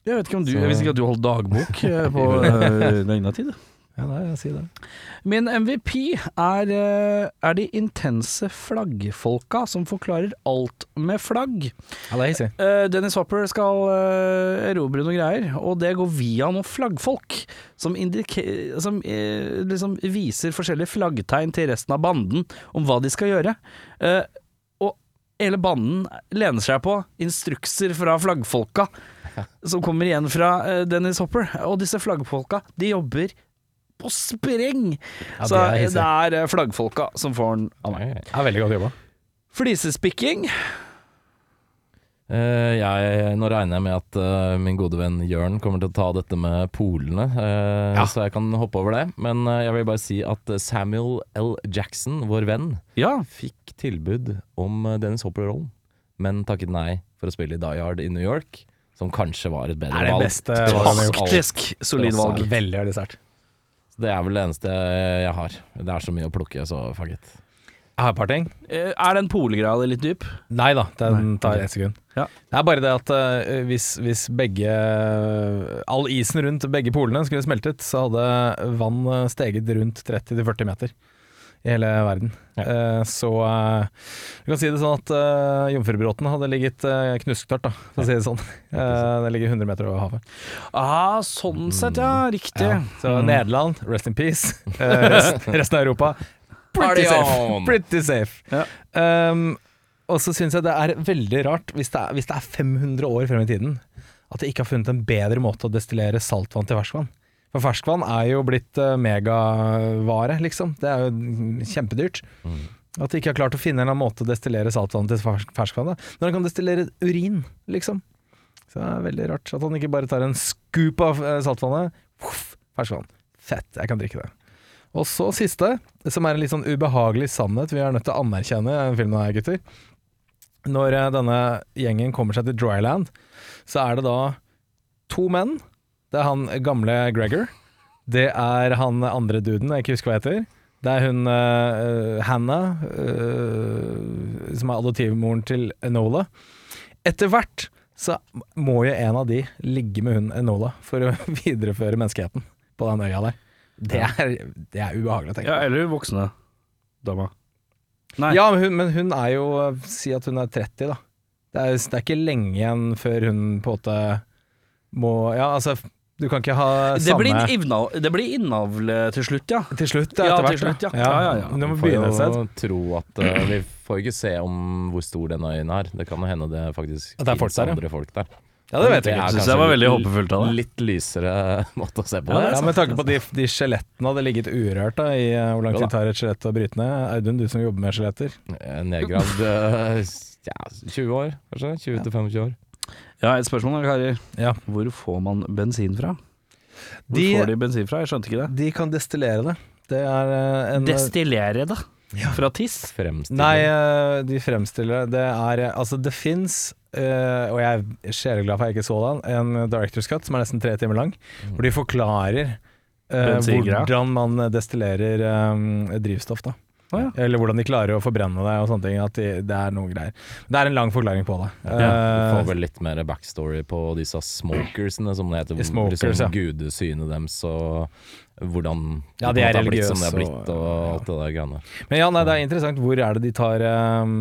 Jeg vet ikke om du Jeg visste ikke at du holdt dagbok eh, på døgnatid. Ja, nei, jeg sier det. Min MVP er, eh, er de intense flaggfolka som forklarer alt med flagg. Ja, det er hissig. Eh, Dennis Hopper skal erobre noen greier, og det går via noen flaggfolk som, som liksom viser forskjellige flaggtegn til resten av banden om hva de skal gjøre. Eh, hele banden lener seg på instrukser fra flaggfolka som kommer igjen fra eh, Dennis Hopper. Og disse flaggfolka, de jobber på spreng! Ja, Så det er det er eh, flaggfolka som får den av meg. Er veldig godt jobba. Flisespikking. Uh, jeg, nå regner jeg med at uh, min gode venn Jørn kommer til å ta dette med polene, uh, Ja. så jeg kan hoppe over det. Men eh, jeg vil bare si at eh, Samuel L. Jackson, vår venn, Ja, fikk tilbud om eh, Dennis Hopper-rollen, men takket nei for å spille i Die Hard i New York, som kanskje var et bedre valg. Det Er det beste taktisk solid valg. Veldig, veldig sterkt. Det er vel det eneste jeg har. Det er så mye å plukke, så fuck it. Jeg har et par ting. Eh, Er den polegreia litt dyp? Nei da, den Nei, tar ett sekund. Ja. Det er bare det at uh, hvis, hvis begge All isen rundt begge polene skulle smeltet, så hadde vann steget rundt 30-40 meter i hele verden. Ja. Eh, så vi du kan si det sånn at uh, Jomfrubråten hadde ligget knusktørt, da, for å si det sånn. Eh, det ligger 100 meter over havet. Ah, sånn sett, ja. Riktig. Ja. Så Mm. Nederland, rest in peace. Eh, resten av Europa, pretty safe. Pretty safe. Ja. Um, og så syns jeg det er veldig rart, hvis det er, hvis det er 500 år frem i tiden, at de ikke har funnet en bedre måte å destillere saltvann til ferskvann. For ferskvann er jo blitt uh, megavare, liksom. Det er jo kjempedyrt. Mm. At de ikke har klart å finne en eller annen måte å destillere saltvann til ferskvannet. ferskvann. da. Når han kan destillere urin, liksom. Så det er veldig rart at han ikke bare tar en scoop av eh, saltvannet. Puff, ferskvann. Fett, jeg kan drikke det. Og så siste, som er en litt sånn ubehagelig sannhet vi er nødt til å anerkjenne i denne filmen her, gutter. Når eh, denne gjengen kommer seg til Dryland, så er det da to menn. Det er han gamle Gregor. Det er han andre duden, jeg ikke husker hva heter. Det er hun uh, Hannah, uh, som er adoptivmoren til Enola. Etter hvert så må jo en av de ligge med hun Enola for å videreføre menneskeheten på den øya der. Det er, det er ubehagelig å tenke Ja, på. eller voksne dama. Nei. Ja, men hun, men hun er jo Si at hun er 30, da. Det er, det er ikke lenge igjen før hun på en måte må Ja, altså, du kan ikke ha det, samme blir innavl, det blir innavl eh, til slutt, ja. Til slutt, Ja, etter hvert. ja. Ja, ja, ja. Må begynne et sted. tro at uh, Vi får ikke se om hvor stor denne øyen er. Det kan jo hende det faktisk At det er folk der, andre folk der. Ja, det vet jeg ikke. Jeg var veldig håpefullt av det. Litt lysere måte å se på Ja, det. Ja, sant. Med tanke på de, de skjelettene hadde ligget urørt da, i eh, hvor lang tid tar et skjelett å bryte ned. Audun, du som jobber med skjeletter. Nedgravd ja, 20 år, kanskje? 20-25 år. Ja, et spørsmål da, karer. Ja. Hvor får man bensin fra? Hvor De- får de bensin fra? Jeg skjønte ikke det. De kan destillere det. Det er eh, en Destillere det? Fra tiss? Fremstiller. Nei, eh, de fremstiller det. Det er eh, Altså, det fins, og jeg er sjeleglad for jeg ikke så den, en Director's Cut som er nesten tre timer lang, hvor de forklarer uh, hvordan man destillerer um, drivstoff, da. Å, ja. Eller hvordan de klarer å forbrenne det og sånne ting. At de, det er noen greier. Det er en lang forklaring på det. Du Eh, får vel litt mer backstory på disse smokersene, som det heter. Smokers, liksom ja. gudesynet deres og hvordan Ja, det de er religiøse som det har er blitt, og og- alt det der greiene. Men ja, nei, det er interessant. Hvor er det de tar um,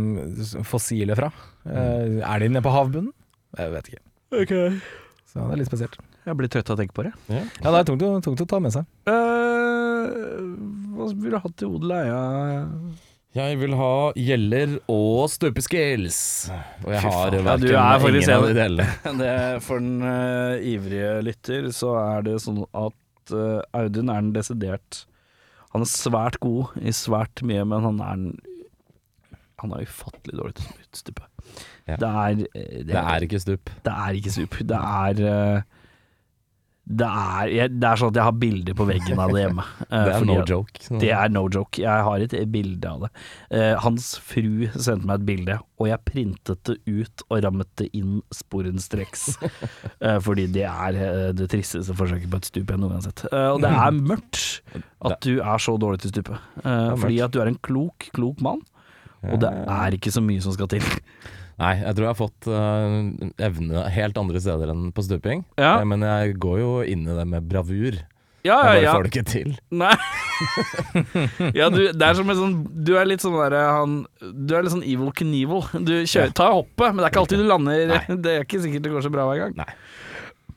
fossile fra? Eh, er de nede på havbunnen? Jeg vet ikke. Så det er litt spesielt. Jeg blir trøtt av å tenke på det. Ja. Ja, det er tungt, tungt å ta med seg. Uh, hva ville du hatt til odel og eie? Jeg vil ha gjeller og stupeskills. Og jeg har. Ja, verken du er faktisk ingen av de delene. For den uh, ivrige lytter så er det sånn at uh, Audun er den desidert Han er svært god i svært mye, men han er den Han er ufattelig dårlig til å stupe. Ja. Det er det, Det er ikke stup. Det er ikke stup. Det er eh, det er, jeg, det er sånn at jeg har bilder på veggen av det hjemme. eh, Det er no at- joke. Det er no joke. Jeg har et bilde av det. Uh, hans fru sendte meg et bilde, og jeg printet det ut og rammet det inn sporenstreks. uh, fordi det er uh, det tristeste forsøket på et stup jeg noen gang har sett. Eh, og det er mørkt at du er så dårlig til stupet. Eh, fordi at du er en klok, klok mann, og det er ikke så mye som skal til. Nei, jeg tror jeg har fått uh, evne helt andre steder enn på stuping. Ja. Eh, Men jeg går jo inn i det med bravur. Ja, Jeg bare får det ikke til. Nei. ja, du, det er som en sånn Du er litt sånn derre han Du er litt sånn evil Knievel. Du kjører, tar hoppet, men det er ikke alltid du lander Det er ikke sikkert det går så bra hver gang. Nei.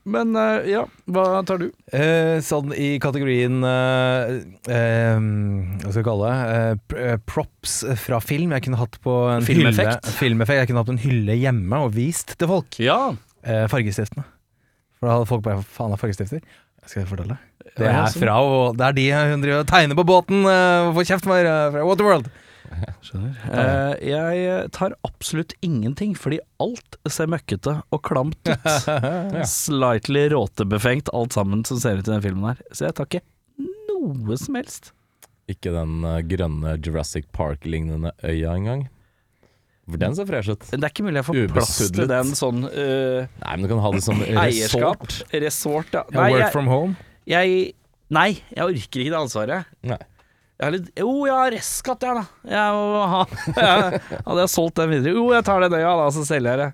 Men eh, ja, hva tar du? Eh, sånn i kategorien eh, eh, Hva skal vi kalle det? Eh, eh, props fra film. Jeg kunne hatt på en Filmeffekt. hylle Filmeffekt. Jeg kunne hatt på en hylle hjemme og vist til folk. Ja. Fargestiftene. For da hadde folk bare Faen, er fargestifter. Skal jeg fortelle? Det er sånn. fra og Det er de hun driver og tegner på båten og får kjeft for fra Waterworld. Eh, jeg tar absolutt ingenting, fordi alt ser møkkete og klamt ut. Slightly råtebefengt, alt sammen som ser ut i den filmen her. Så jeg tar ikke noe som helst. Ikke den eh, grønne Jurassic Park-lignende øya engang. For den ser fresh ut. Det er ikke mulig jeg får plass til den sånn uh, Nei, men du kan ha det som eierskap. resort. Resort, ja. Ja, Nei, work jeg, from home. jeg, nei, jeg orker ikke det ansvaret. Nei. Jeg litt, jo, jeg har restskatt, jeg, da. Jeg må ha, jeg, hadde jeg solgt den videre Jo, jeg tar den øya, da, så selger jeg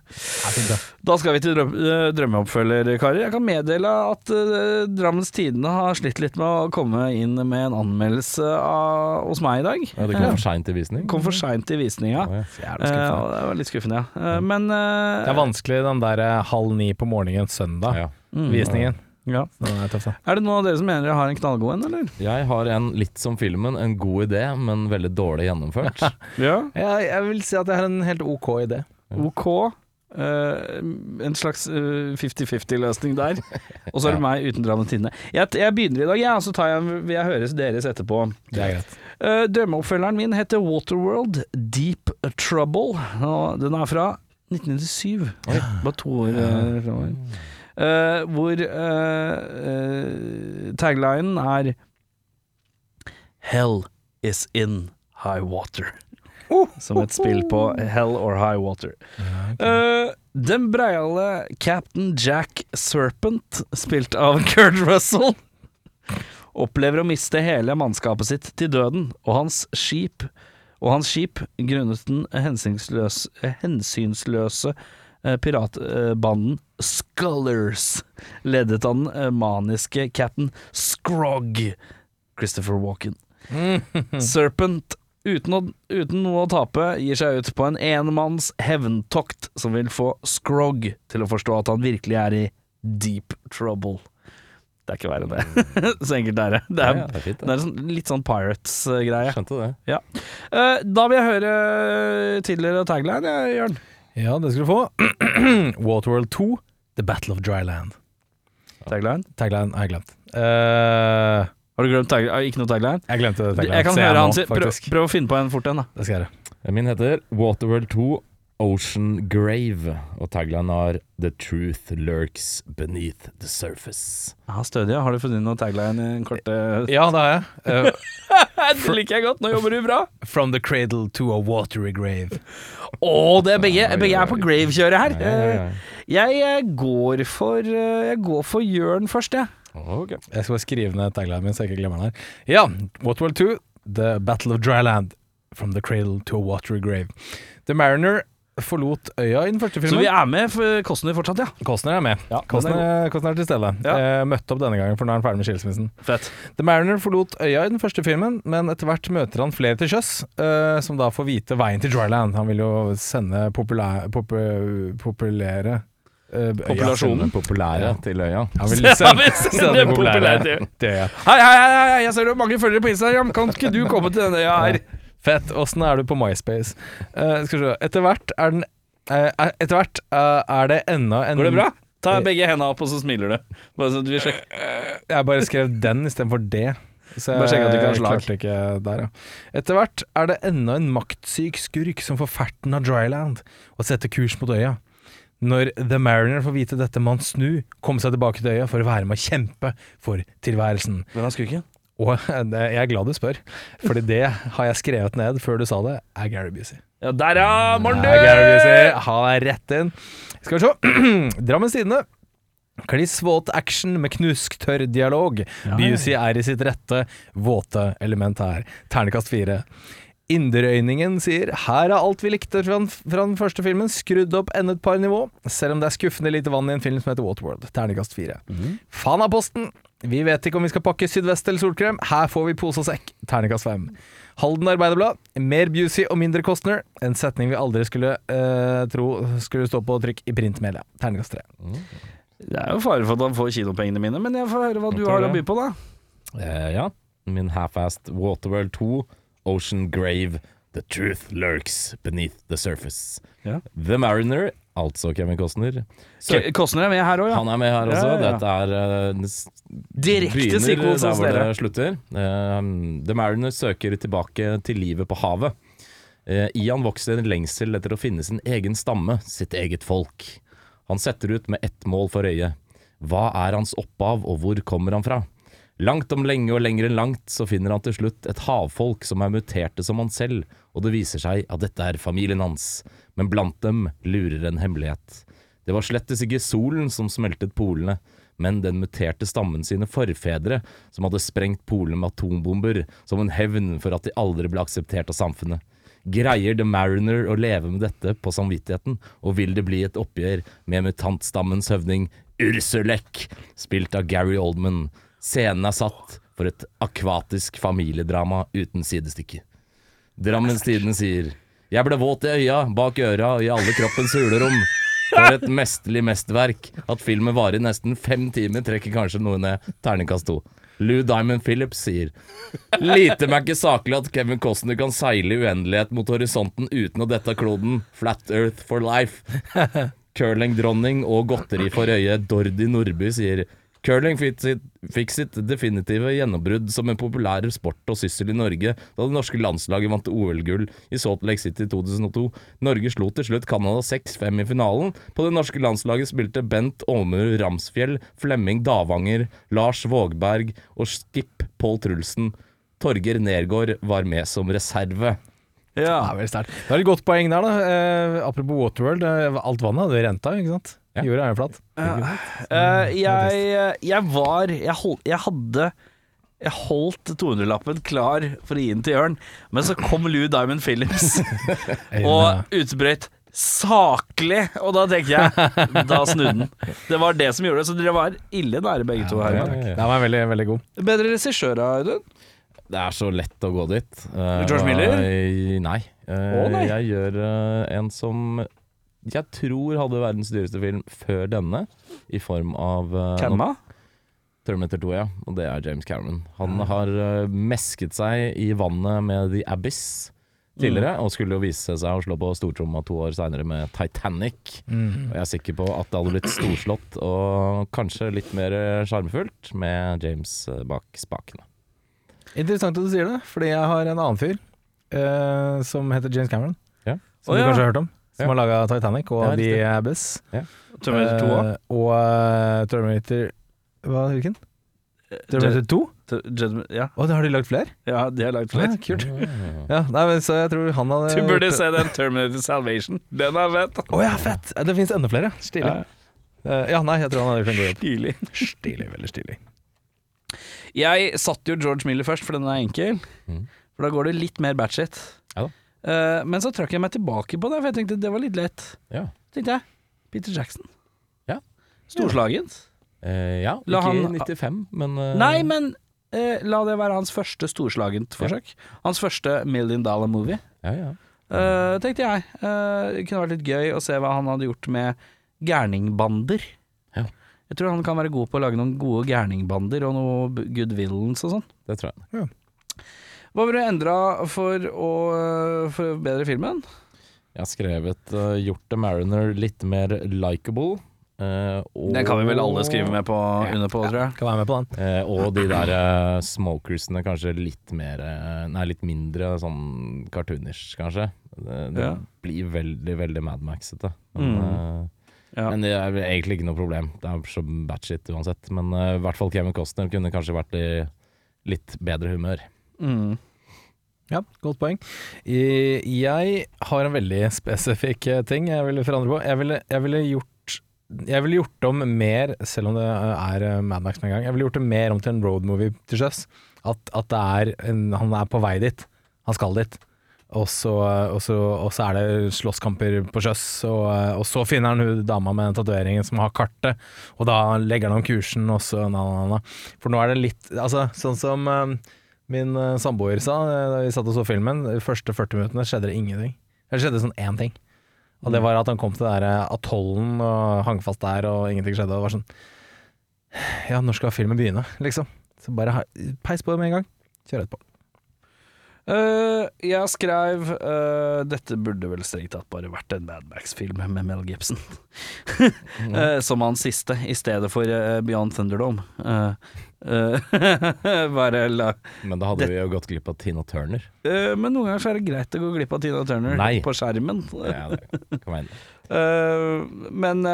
det. Da skal vi til drøm, eh, drømmeoppfølger, karer. Jeg kan meddele at uh, Drammens Tidende har slitt litt med å komme inn med en anmeldelse av, hos meg i dag. Ja, det kom for seint til visning. Kom for seint i visninga. Å, ja. Jævla Eh, skuffende. og det var litt skuffende, ja. Eh, men eh, Det er vanskelig den der eh, halv ni på morgenen søndag. Ja. mm, Visningen. Ja. Den er tøff, da. Er det noen av dere som mener jeg har en knallgod en, eller? Jeg har en litt som filmen, en god idé, men veldig dårlig gjennomført. Ja. Jeg, jeg vil si at jeg har en helt ok idé. OK. Uh, en slags eh, 50-50-løsning der. Og så er det meg uten dramatinne. Jeg, jeg begynner i dag, jeg, og så tar jeg, vil jeg høres deres etterpå. Det er greit. Uh, Drømmeoppfølgeren min heter Waterworld Deep Trouble. Og den er fra 1997. Bare to år uh, fremover. Uh, hvor uh, taglinen er Hell is in high water. Som et spill på Hell or High Water. Uh, den breiale Captain Jack Serpent, spilt av Kurt Russell, opplever å miste hele mannskapet sitt til døden, og hans skip og hans skip, grunnet den hensynsløse, hensynsløse piratbanden Scullers, ledet han eh, maniske cap'n Scrog, Christopher Walken. Serpent, uten, å, uten noe å tape, gir seg ut på en enmanns hevntokt som vil få Scrog til å forstå at han virkelig er i deep trouble. Det er ikke verre enn det. Så enkelt er det. Det er, ja, det er fint, det det. er sånn, litt sånn Pirates-greie. Skjønte det. Ja. Eh, da vil jeg høre tidligere tagline, Jørn. Ja, det skal du få. Waterworld 2, The Battle of Dryland. Tagline? Tagline har jeg glemt. Uh, Har du glemt tagline? Ikke noe tagline? jeg glemte tagline. Jeg kan høre han si prøv, prøv å finne på en fort en, da. Det skal jeg gjøre. Min heter Waterworld 2 Ocean Grave, og tagline er The truth lurks beneath the surface. Ja, stødig. Har du funnet noen tagline i en korte Ja, det har jeg. Uh, Det liker jeg godt. Nå jobber du bra. from the cradle to a watery grave. Å, det er begge, begge er på grave-kjøret her. Eh, Jeg eh, går for uh, Jeg går for Jørn først, jeg. Okay. Jeg skal bare skrive ned taglinen min, så jeg ikke glemmer den her. Ja, Waterworld 2, The Battle of Dryland. From the cradle to a watery grave. The Mariner forlot øya i den første filmen. Så vi er med for Kostner fortsatt, ja. Kostner er med. Ja, Kostner, er Kostner, er til stede. Ja. Eh, møtte opp denne gangen, for nå er han ferdig med skilsmissen. Fett. The Mariner forlot øya i den første filmen, men etter hvert møter han flere til sjøs, eh, som da får vite veien til Dryland. Han vil jo sende populær, popu, populære eh, øya. Populasjonen. Populære Ja. til øya. Han vil Ja, sende, sende populære populære til- øya. Hei, hei, hei, hei, jeg ser du har mange følgere på Instagram. Kan ikke du komme til denne øya her? Fett. Åssen er du på MySpace? Uh, skal vi se. Etter hvert er den uh, Etter hvert uh, er det enda en Går det bra? Ta begge hendene opp, og så smiler du. Bare så du vi sjekker. Jeg bare skrev den istedenfor det. Så Bare sjekk at du ikke har slag. klarte ikke der, ja. Etter hvert er det enda en maktsyk skurk som får ferten av Dryland og setter kurs mot øya. Når The Mariner får vite dette, må han snu, komme seg tilbake til øya for å være med å kjempe for tilværelsen. Hvem er skurken? Og jeg er glad du spør, Fordi det har jeg skrevet ned før du sa det, er Gary Busey. Ja, der ja, Morten! Er Gary Busey. Ha deg rett inn. Skal vi se. Drammens Tidende. Klissvåt action med knusktørr dialog. Ja, ja. Busey er i sitt rette, våte element her. Ternekast fire. Inderøyningen sier her er alt vi likte fra den, fra den første filmen, skrudd opp enda et par nivå, selv om det er skuffende lite vann i en film som heter Waterworld. Ternekast fire. av Fanaposten Vi vet ikke om vi skal pakke sydvest eller solkrem. Her får vi pose og sekk. Terningkast fem. Halden Arbeiderblad. Mer Busey og mindre Costner. En setning vi aldri skulle eh, tro skulle stå på trykk i printmedia. Terningkast tre. Det er jo fare for at han får kinopengene mine, men jeg får høre hva du har å by på, da. Eh, ja. Min half-assed Waterworld 2, Ocean Grave, The Truth Lurks Beneath the Surface. Ja. The Mariner, altså Kevin Costner. Ke- Costner er med her òg, ja. Han er med her også. Ja, ja. Dette er uh, Direkte sequel sequels der hvor det slutter. Uh, The Mariner søker tilbake til livet på havet. Uh, Ian vokser en lengsel etter å finne sin egen stamme, sitt eget folk. Han setter ut med ett mål for øye. Hva er hans opphav, og hvor kommer han fra? Langt om lenge og lenger enn langt så finner han til slutt et havfolk som er muterte som han selv, og det viser seg at dette er familien hans, men blant dem lurer en hemmelighet. Det var slettes ikke solen som smeltet polene, men den muterte stammen sine forfedre som hadde sprengt polene med atombomber som en hevn for at de aldri ble akseptert av samfunnet. Greier The Mariner å leve med dette på samvittigheten, og vil det bli et oppgjør med mutantstammens høvding Ursulek, spilt av Gary Oldman. Scenen er satt for et akvatisk familiedrama uten sidestykke. Drammens Tidende sier Jeg ble våt i øya, bak øra og i alle kroppens hulerom. For et mesterlig mesterverk. At filmen varer nesten fem timer, trekker kanskje noe ned. Terningkast to. Lou Diamond Phillips sier Lite meg ikke saklig at Kevin Costner kan seile i uendelighet mot horisonten uten å dette kloden. Flat Earth for life. Curlingdronning og godteri for øyet Dordi Nordby sier Curling fikk sitt, fikk sitt definitive gjennombrudd som en populær sport og syssel i Norge da det norske landslaget vant OL-gull i Salt Lake City i 2002. Norge slo til slutt Canada 6-5 i finalen. På det norske landslaget spilte Bent Åmur Ramsfjell, Flemming Davanger, Lars Vågberg og skip Pål Trulsen. Torger Nergård var med som reserve. Ja. er veldig sterkt. Det var et godt poeng der, da. Eh, apropos Waterworld. Eh, alt vannet hadde renta, ikke sant? Ja. Jorda er jo flat. Uh, jeg, jeg var Jeg, hold, jeg hadde jeg holdt 200-lappen klar for å gi den til Jørn, men så kom Lou Diamond Phillips og utbrøt 'saklig', og da tenker jeg Da snudde den. Det var det som gjorde det, så dere var ille nære begge to her. Ja, ja, ja. Den var veldig, veldig god. Bedre regissør, Audun? Det er så lett å gå dit. Eh, George Miller? Nei. Eh, Å, nei. Jeg gjør eh, en som jeg tror hadde verdens dyreste film før denne, i form av uh, Kenna? Terminator 2, ja. Og det er James Cameron. Han har uh, mesket seg i vannet med The Abyss tidligere, og skulle jo vise seg å slå på stortromma to år seinere med Titanic. Og jeg er sikker på at det hadde blitt storslått og kanskje litt mer eh, sjarmfullt med James bak spakene. Interessant at du sier det, fordi jeg har en annen fyr uh, som heter James Cameron. Ja. Som oh, du ja. kanskje har hørt om. Som Ja. har laga Titanic og The. Abyss. Terminator 2 òg? Eh, og eh, Terminator Hva, hvilken? Terminator 2? Ja, Å, har de lagd flere? ja, de har lagd Ja, flere. kult. Ah. Ja, nei, men Så jeg tror han hadde Du burde se den Terminator Salvation. Den er fett. Å ja, fett! Det finnes enda flere. Stilig. Ja. Eh, ja, nei, jeg tror han hadde gjort en god jobb. Stilig. Stilig, veldig stilig. Jeg satte jo George Miller først, for den er enkel. Mm. For da går det litt mer batshit. Ja da. Eh, men så trakk jeg meg tilbake på det, for jeg tenkte det var litt lett. Ja. tenkte jeg Peter Jackson. Ja. Storslagent. Uh, ja, La ikke han- i 95, men uh, Nei, men eh, la det være hans første storslagent forsøk. Hans første million dollar movie. Ja, ja. Eh, tenkte jeg. Eh, det kunne vært litt gøy å se hva han hadde gjort med gærningbander. Ja. Jeg tror han kan være god på å lage noen gode gærningbander og noe goodwillens good villains og sånn. Det tror jeg. Hva ville du endra for å forbedre filmen? Jeg har skrevet uh, gjort The Mariner litt mer likeable. Uh, og, Den kan vi vel alle skrive med på, Ja. under på, tror jeg. Kan være med på den. Uh, og de der uh, smokersene kanskje litt mer eh, Nei, litt mindre sånn cartoonish, kanskje. Det, det Ja. blir veldig, veldig Mad Max-ete. Men, Mm. eh, Ja. men det er egentlig ikke noe problem. Det er så batshit uansett. Men eh, i hvert fall Kevin Costner kunne kanskje vært i litt bedre humør. Mm. Ja, godt poeng. Jeg har en veldig spesifikk eh, ting jeg ville forandre på. Jeg ville, jeg ville gjort jeg ville gjort om mer, selv om det er eh, Mad Max med en gang, jeg ville gjort det mer om til en roadmovie til sjøs. At, at er en, han er på vei dit. Han skal dit. Og så, og, så, og så er det slåsskamper på sjøs, og, og så finner han hun dama med tatoveringen som har kartet, og da legger han om kursen, og så na, na, na. For nå er det litt Altså, sånn som eh, min eh, samboer sa eh, da vi satt og så filmen, de første 40 minuttene skjedde det ingenting. Det skjedde sånn én ting. Og det var at han kom til der eh, atollen og hang fast der, og ingenting skjedde. Og var sånn Ja, når skal filmen begynne, liksom? Så bare peis på med en gang. Kjør etterpå. Eh, jeg skrev uh, Dette burde vel strengt tatt bare vært en Mad Max-film med Mel Gibson. uh, som hans siste, i stedet for Beyond Thunderdome. Bare la Men da hadde vi jo gått glipp av Tina Turner. Men noen ganger så er det greit å gå glipp av Tina Turner Nei. på skjermen. Ja, det kan være men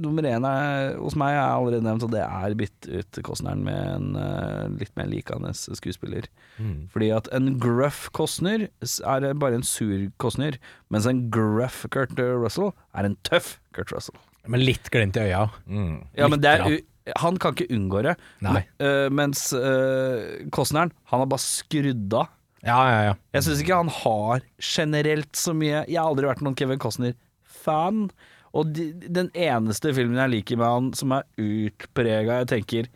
nummer én er, hos meg er allerede nevnt, og det er bytt ut Costneren med en eh, litt mer likende skuespiller. Mm. Fordi at en gruff Costner er bare en sur Costner, mens en gruff Kurt Russell er en tøff Kurt Russell. Men litt glimt i øya. Mm. Ja, men det er, han kan ikke unngå det. Nei. Men, eh, mens uh, Costneren, han har bare skrudd av. Ja, ja, ja. Jeg syns ikke han har generelt så mye Jeg har aldri vært noen Kevin Costner-fan. Og de, den eneste filmen jeg liker med han som er utprega Jeg tenker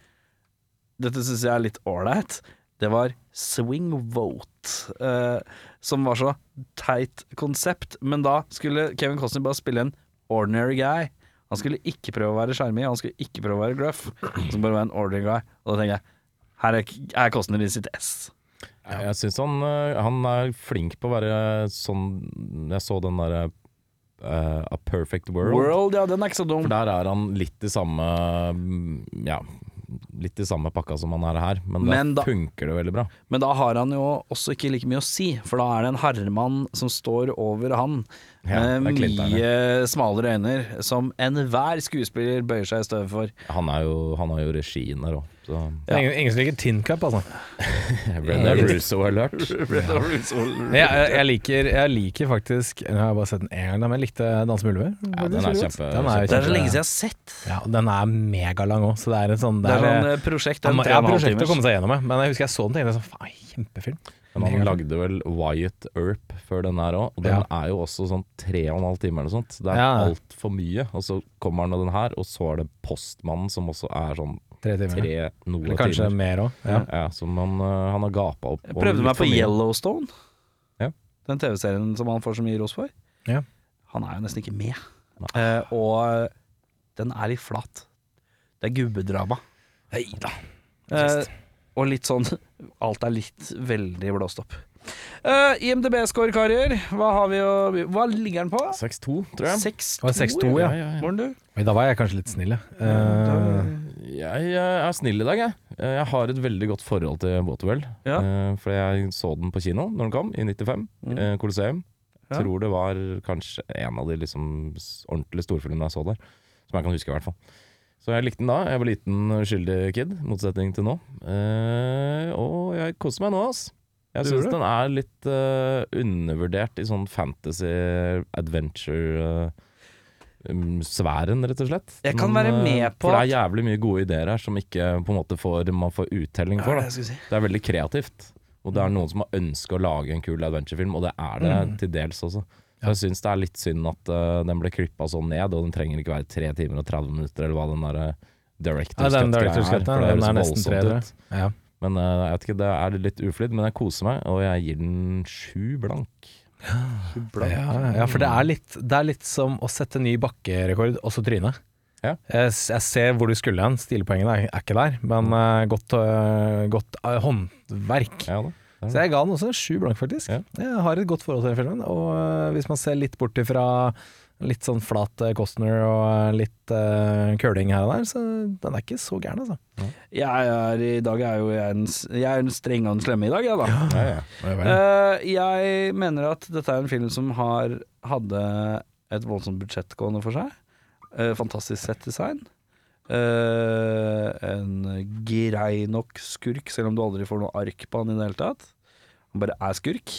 Dette syns jeg er litt ålreit. Det var Swing Vote. eh, som var så teit konsept. Men da skulle Kevin Costner bare spille en ordinary guy. Han skulle ikke prøve å være sjarmig, han skulle ikke prøve å være gruff. Skulle bare være en ordinary guy. Og da tenker jeg her er, er Costner i sitt ess. Jeg syns han, øh, han er flink på å være sånn Jeg så den derre øh, A Perfect World. World, ja, den er ikke så dum. For der er han litt i samme mm, Ja, litt i samme pakka som han er her, men, Men da, funker det veldig bra. Men da har han jo også ikke like mye å si, for da er det en herremann som står over han, Ja, med mye smalere øyne, som enhver skuespiller bøyer seg i støvet for. Han, er jo, han har jo regien der òg, så er ingen, ingen som liker Tin Cup, altså. Rene Russo alert. ja, jeg, jeg, jeg, liker, jeg liker faktisk Jeg har bare sett den én gang, men jeg likte 'Danse med ulver'. Ja, den er kjempe- Den er, Det er så lenge siden jeg har sett. Ja, den er megalang òg, så det er en sånn Det er det er eh, prosjekt. En ja, prosjektet å komme seg gjennom. Men jeg husker jeg så den og tenkte sånn Faen, kjempefilm. Men han lagde vel Wyatt Earp før den her òg, og den Ja. er jo også sånn tre og en halv time eller noe sånt. Det er Ja. altfor mye. Og så kommer han med den her, og så er det Postmannen som også er sånn Tre timer. tre noe Eller kanskje timer. mer òg. Ja. Ja. som han, øh, han har gapa opp. Jeg prøvde meg på. Yellowstone. Ja. Den TV-serien som han får så mye ros for. Ja. Han er jo nesten ikke med. Uh, og den er litt flat. Det er gubbedrama. Hei da. Eh, og litt sånn Alt er litt veldig blåst opp. Uh, IMDb-score, karer. Hva har vi å Hva ligger den på? 6-2, tror jeg. 6-2. 6-2, ja. ja, ja. ja. du? Oi, Da var jeg kanskje litt snill, jeg. Eh, Jeg eh, er snill i dag, jeg. Eh, Jeg har et veldig godt forhold til Waterwell. Ja. Eh, For jeg så den på kino når den kom, i 95. Mm. eh, Colosseum. Ja. Tror det var kanskje en av de liksom ordentlige storfilmene jeg så der. Som jeg kan huske, i hvert fall. Så jeg likte den da. Jeg var liten uskyldig kid, motsetning til nå. Eh, og jeg koser meg nå, ass. Jeg syns den er litt uh, undervurdert i sånn fantasy adventure uh, um, sfæren, rett og slett. Jeg kan Men, være eh, med på For det er jævlig mye gode ideer her som ikke på en måte får, man får uttelling for. Jeg skulle si. Det er veldig kreativt. Og det er noen som har ønska å lage en kul adventurefilm, og det er det Mm. til dels også. Ja. jeg syns det er litt synd at uh, den ble klippa sånn ned, og den trenger ikke være tre timer og 30 minutter, eller hva den der eh, Director's Ja, den Director's Cut, det den er nesten tre, ja. Men uh, jeg vet ikke, det er litt uflidd, men jeg koser meg, og jeg gir den sju blank. Sju blank. Ja, ja, for det er, litt, det er litt som å sette ny bakkerekord, og så tryne. Ja. Jeg, jeg ser hvor du skulle hen, stilepoengene er, er ikke der, men uh, godt, uh, godt håndverk. Ja, da. Så jeg ga den også sju blank, faktisk. Ja. Jeg har et godt forhold til den filmen, og eh, hvis man ser litt bort ifra litt sånn flat eh, Costner og eh, litt uh, curling her og der, så den er ikke så gæren, altså. Jeg er i dag er jo jeg en, jeg er en streng og en slemme i dag, jeg, da. Ja, ja. uh, jeg mener at dette er en film som har hadde et voldsomt budsjett gående for seg. Uh, fantastisk settdesign. Uh, en grei nok skurk, selv om du aldri får noe ark på han i det hele tatt. Han bare er skurk.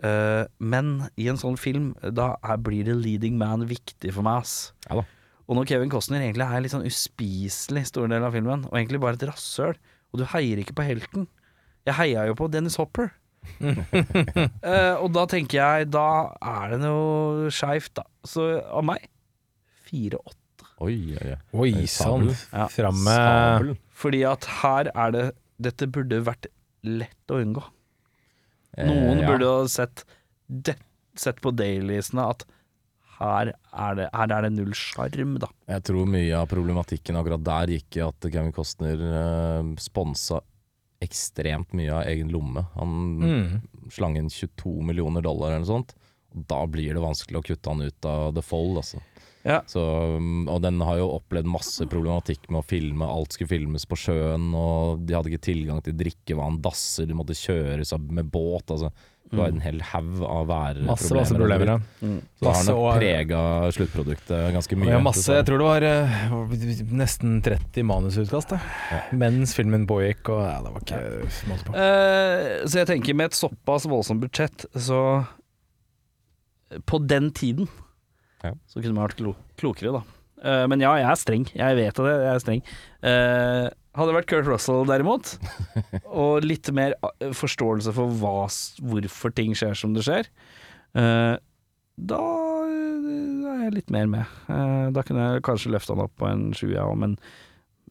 Eh, men i en sånn film, da er, blir det leading man viktig for meg, ass. Ja da. Og når Kevin Costner egentlig er litt sånn uspiselig stor del av filmen, og egentlig bare et rasshøl, og du heier ikke på helten Jeg heia jo på Dennis Hopper. uh, og da tenker jeg Da er det noe skeivt, da. Så av meg fire-åtte. Oi, oi, oi. Oi sann. Ja. Fram med Fordi at her er det Dette burde vært lett å unngå. Noen Eh, ja. burde ha sett, det, sett på dailiesene at her er det, her er det null sjarm, da. Jeg tror mye av problematikken akkurat der gikk i at Kevin Costner eh, sponsa ekstremt mye av egen lomme. Han Mm. slang inn 22 millioner dollar eller noe sånt. Da blir det vanskelig å kutte han ut av The Fold, altså. Ja. Så, um, og den har jo opplevd masse problematikk med å filme. Alt skulle filmes på sjøen, og de hadde ikke tilgang til drikkevann, dasser, de måtte kjøres med båt. Altså. Det var en hel haug av værproblemer. Masse, masse problemer. ja. Så det har nok prega sluttproduktet ganske mye. Ja, masse, jeg tror det var uh, nesten 30 manusutkast ja. mens filmen pågikk, og ja, det var ikke måte på. Eh, så jeg tenker med et såpass voldsomt budsjett, så På den tiden Ja. så kunne man vært klo klokere, da. Uh, men ja, jeg er streng. Jeg vet det, jeg er streng. Uh, hadde det vært Kurt Russell derimot, og litt mer eh, forståelse for hva, hvorfor ting skjer som det skjer, uh, da er jeg litt mer med. Da kunne jeg kanskje løfte han opp på en sju, ja, men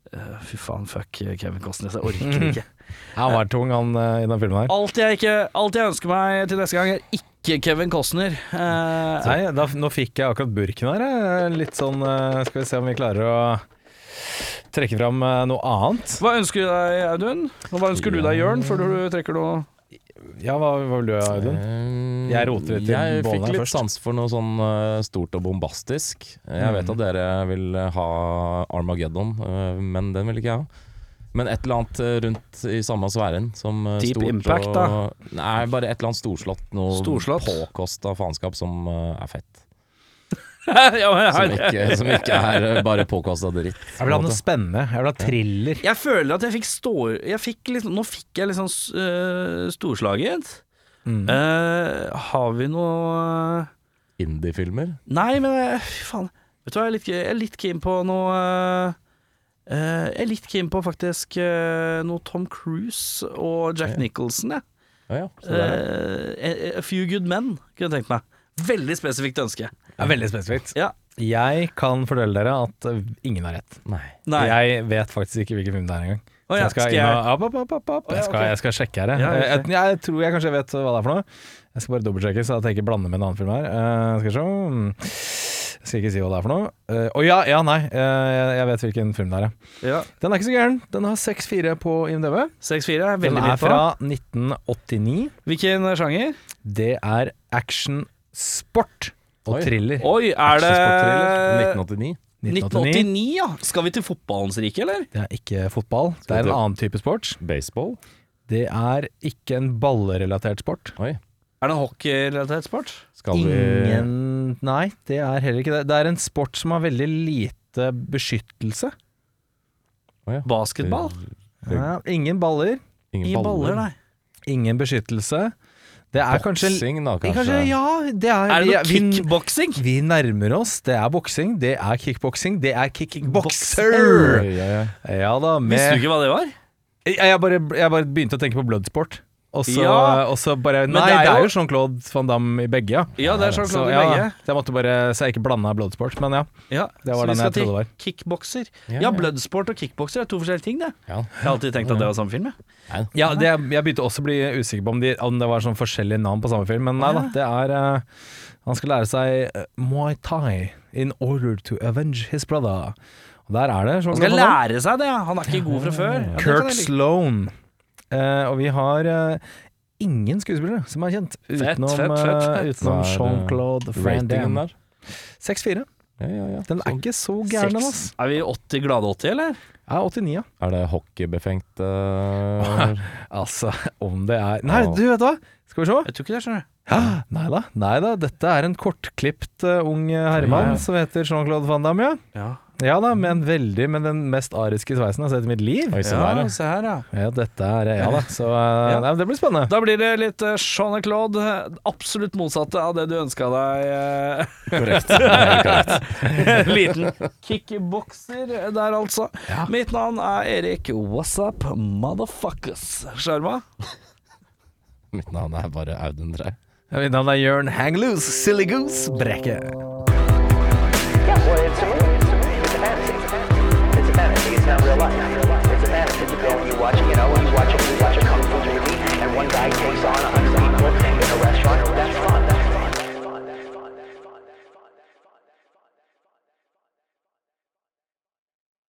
eh, fy faen, fuck Kevin Costner, jeg orker ikke. Han var tung, han i den filmen her. Alt jeg, ikke, alt jeg ønsker meg til neste gang, er ikke Kevin Costner. Eh, Nei, da, nå fikk jeg akkurat burken her. Litt sånn eh, Skal vi se om vi klarer å trekke fram eh, noe annet. hva ønsker du deg, Audun? Og hva ønsker du deg, Jørn, før du trekker noe Ja, hva, hva vil du Audun? Eh, Jeg roter litt i Jeg fikk litt sans for noe sånn eh, stort og bombastisk. Jeg vet Mm. at dere vil ha Armageddon, eh, men den vil ikke jeg ha. Men et eller annet eh, rundt i samme sfæren som eh, Deep stort Impact, og, da? Nei, bare et eller annet storslått. Noe Storslått? påkosta faenskap som uh, er fett. ja, men Som ikke, som ikke er bare påkosta dritt. Jeg vil ha noe spennende. Jeg vil ha thriller. jeg føler at jeg fikk stå jeg fikk liksom, Nå fikk jeg litt sånn uh, storslaget. Mm. Uh, har vi noe Indie-filmer. Nei, men fy faen. Vet du hva, jeg er litt, jeg er litt keen på noe Jeg er litt keen på faktisk eh, noe Tom Cruise og Jack Ja. Nicholson, jeg. Ja, ja. Er, Eh, a Few Good Men, kunne jeg tenkt meg. Veldig spesifikt ønske. Er veldig spesifikt. Ja. Jeg kan fortelle dere at eh, ingen har rett. nei. Nei. Jeg vet faktisk ikke hvilken film det er engang. Oh, ja, Så jeg skal, jeg- ja, skal, ok. jeg skal sjekke her. jeg. Ja, jeg, jeg. jeg, tror jeg kanskje vet hva det er for noe. Jeg skal bare dobbeltsjekke, så at jeg ikke blander med en annen film her. Uh, skal vi se Mm. Jeg skal ikke si hva det er for noe. Å uh, oh, ja, ja, nei. Uh, jeg, vet hvilken film det er, ja. Den er ikke så gæren. Den har 6-4 på IMDv. 6-4 er Den veldig er midt på. fra 1989. Hvilken sjanger? Det er action, sport og Oi. thriller. Oi, er det Actionsportthriller, 1989. 1989, ja. Skal vi til fotballens rike, eller? Det er ikke fotball. Det er en annen type sport. Baseball. Det er ikke en ballrelatert sport. Oi. Er det en hockeyrelatert sport? Skal vi Ingen Nei, det er heller ikke det. Det er en sport som har veldig lite beskyttelse. Å ja. Basketball? Det- Ja, ingen baller, Ingen, I baller, nei. ingen beskyttelse. Det er kanskje Boksing, da, kanskje. Kanskje, ja. Det er, Er det noe vi, vi, kickboksing? vi nærmer oss. Det er boksing, det er kickboksing, det er kickboxer! Boxer. Oi, ja, ja. Ja da, med Visste du ikke hva det var? Jeg, jeg, bare, jeg bare begynte å tenke på bloodsport. Og så, Ja. og så bare Nei, det er det er jo- jo Jean-Claude van Damme i begge, ja. Ja, det er Så, Jean-Claude ja, begge. Så jeg måtte bare Så jeg ikke blanda bloodsport, men ja. Ja, Det var den jeg trodde var. Kickbokser. Ja, bloodsport og kickbokser er to forskjellige ting, det. Ja. Jeg har alltid tenkt at det var samme film, jeg. Ja, det, jeg begynte også å bli usikker på om, de, om det var sånn forskjellige navn på samme film, men nei da. Det er eh, Han skal lære seg eh, Muay Thai in order to avenge his brother. Og der er det Han skal lære seg det, ja. Han er ikke god fra før. Kirk Sloane. Sloan. Og vi har eh, ingen skuespillere som er kjent, utenom, fett, fett, eh, fett. utenom eh, Jean-Claude der? 6-4. Ja, ja, ja. Den er ikke så gæren, av ass. Er vi 80 glade 80, eller? Ja, 89, ja. Er det hockeybefengt uh, Altså, om det er Nei, du vet hva? Skal vi se. Jeg tror ikke det, skjønner du. Nei da, nei da. Dette er en kortklipt uh, ung eh, herremann Ja. som heter Jean-Claude Van Damme, ja. Ja, Ja da, med veldig Med den mest ariske sveisen jeg har sett i mitt liv. Oi, se ja der, ja. se her, ja. Ja, dette er Ja da. Så eh, Ja. nei, det blir spennende. Da blir det litt uh, Jean-Claude. eh, Absolutt motsatte av det du ønska deg. eh. Korrekt. Korrekt. En liten kickbokser der, altså. Mitt navn er Erik What's up, motherfuckers. Sjarma? Mitt navn er bare Audun Tre. Mitt navn er Jørn Hangloose Silly Goose Brekke. Yeah, well, on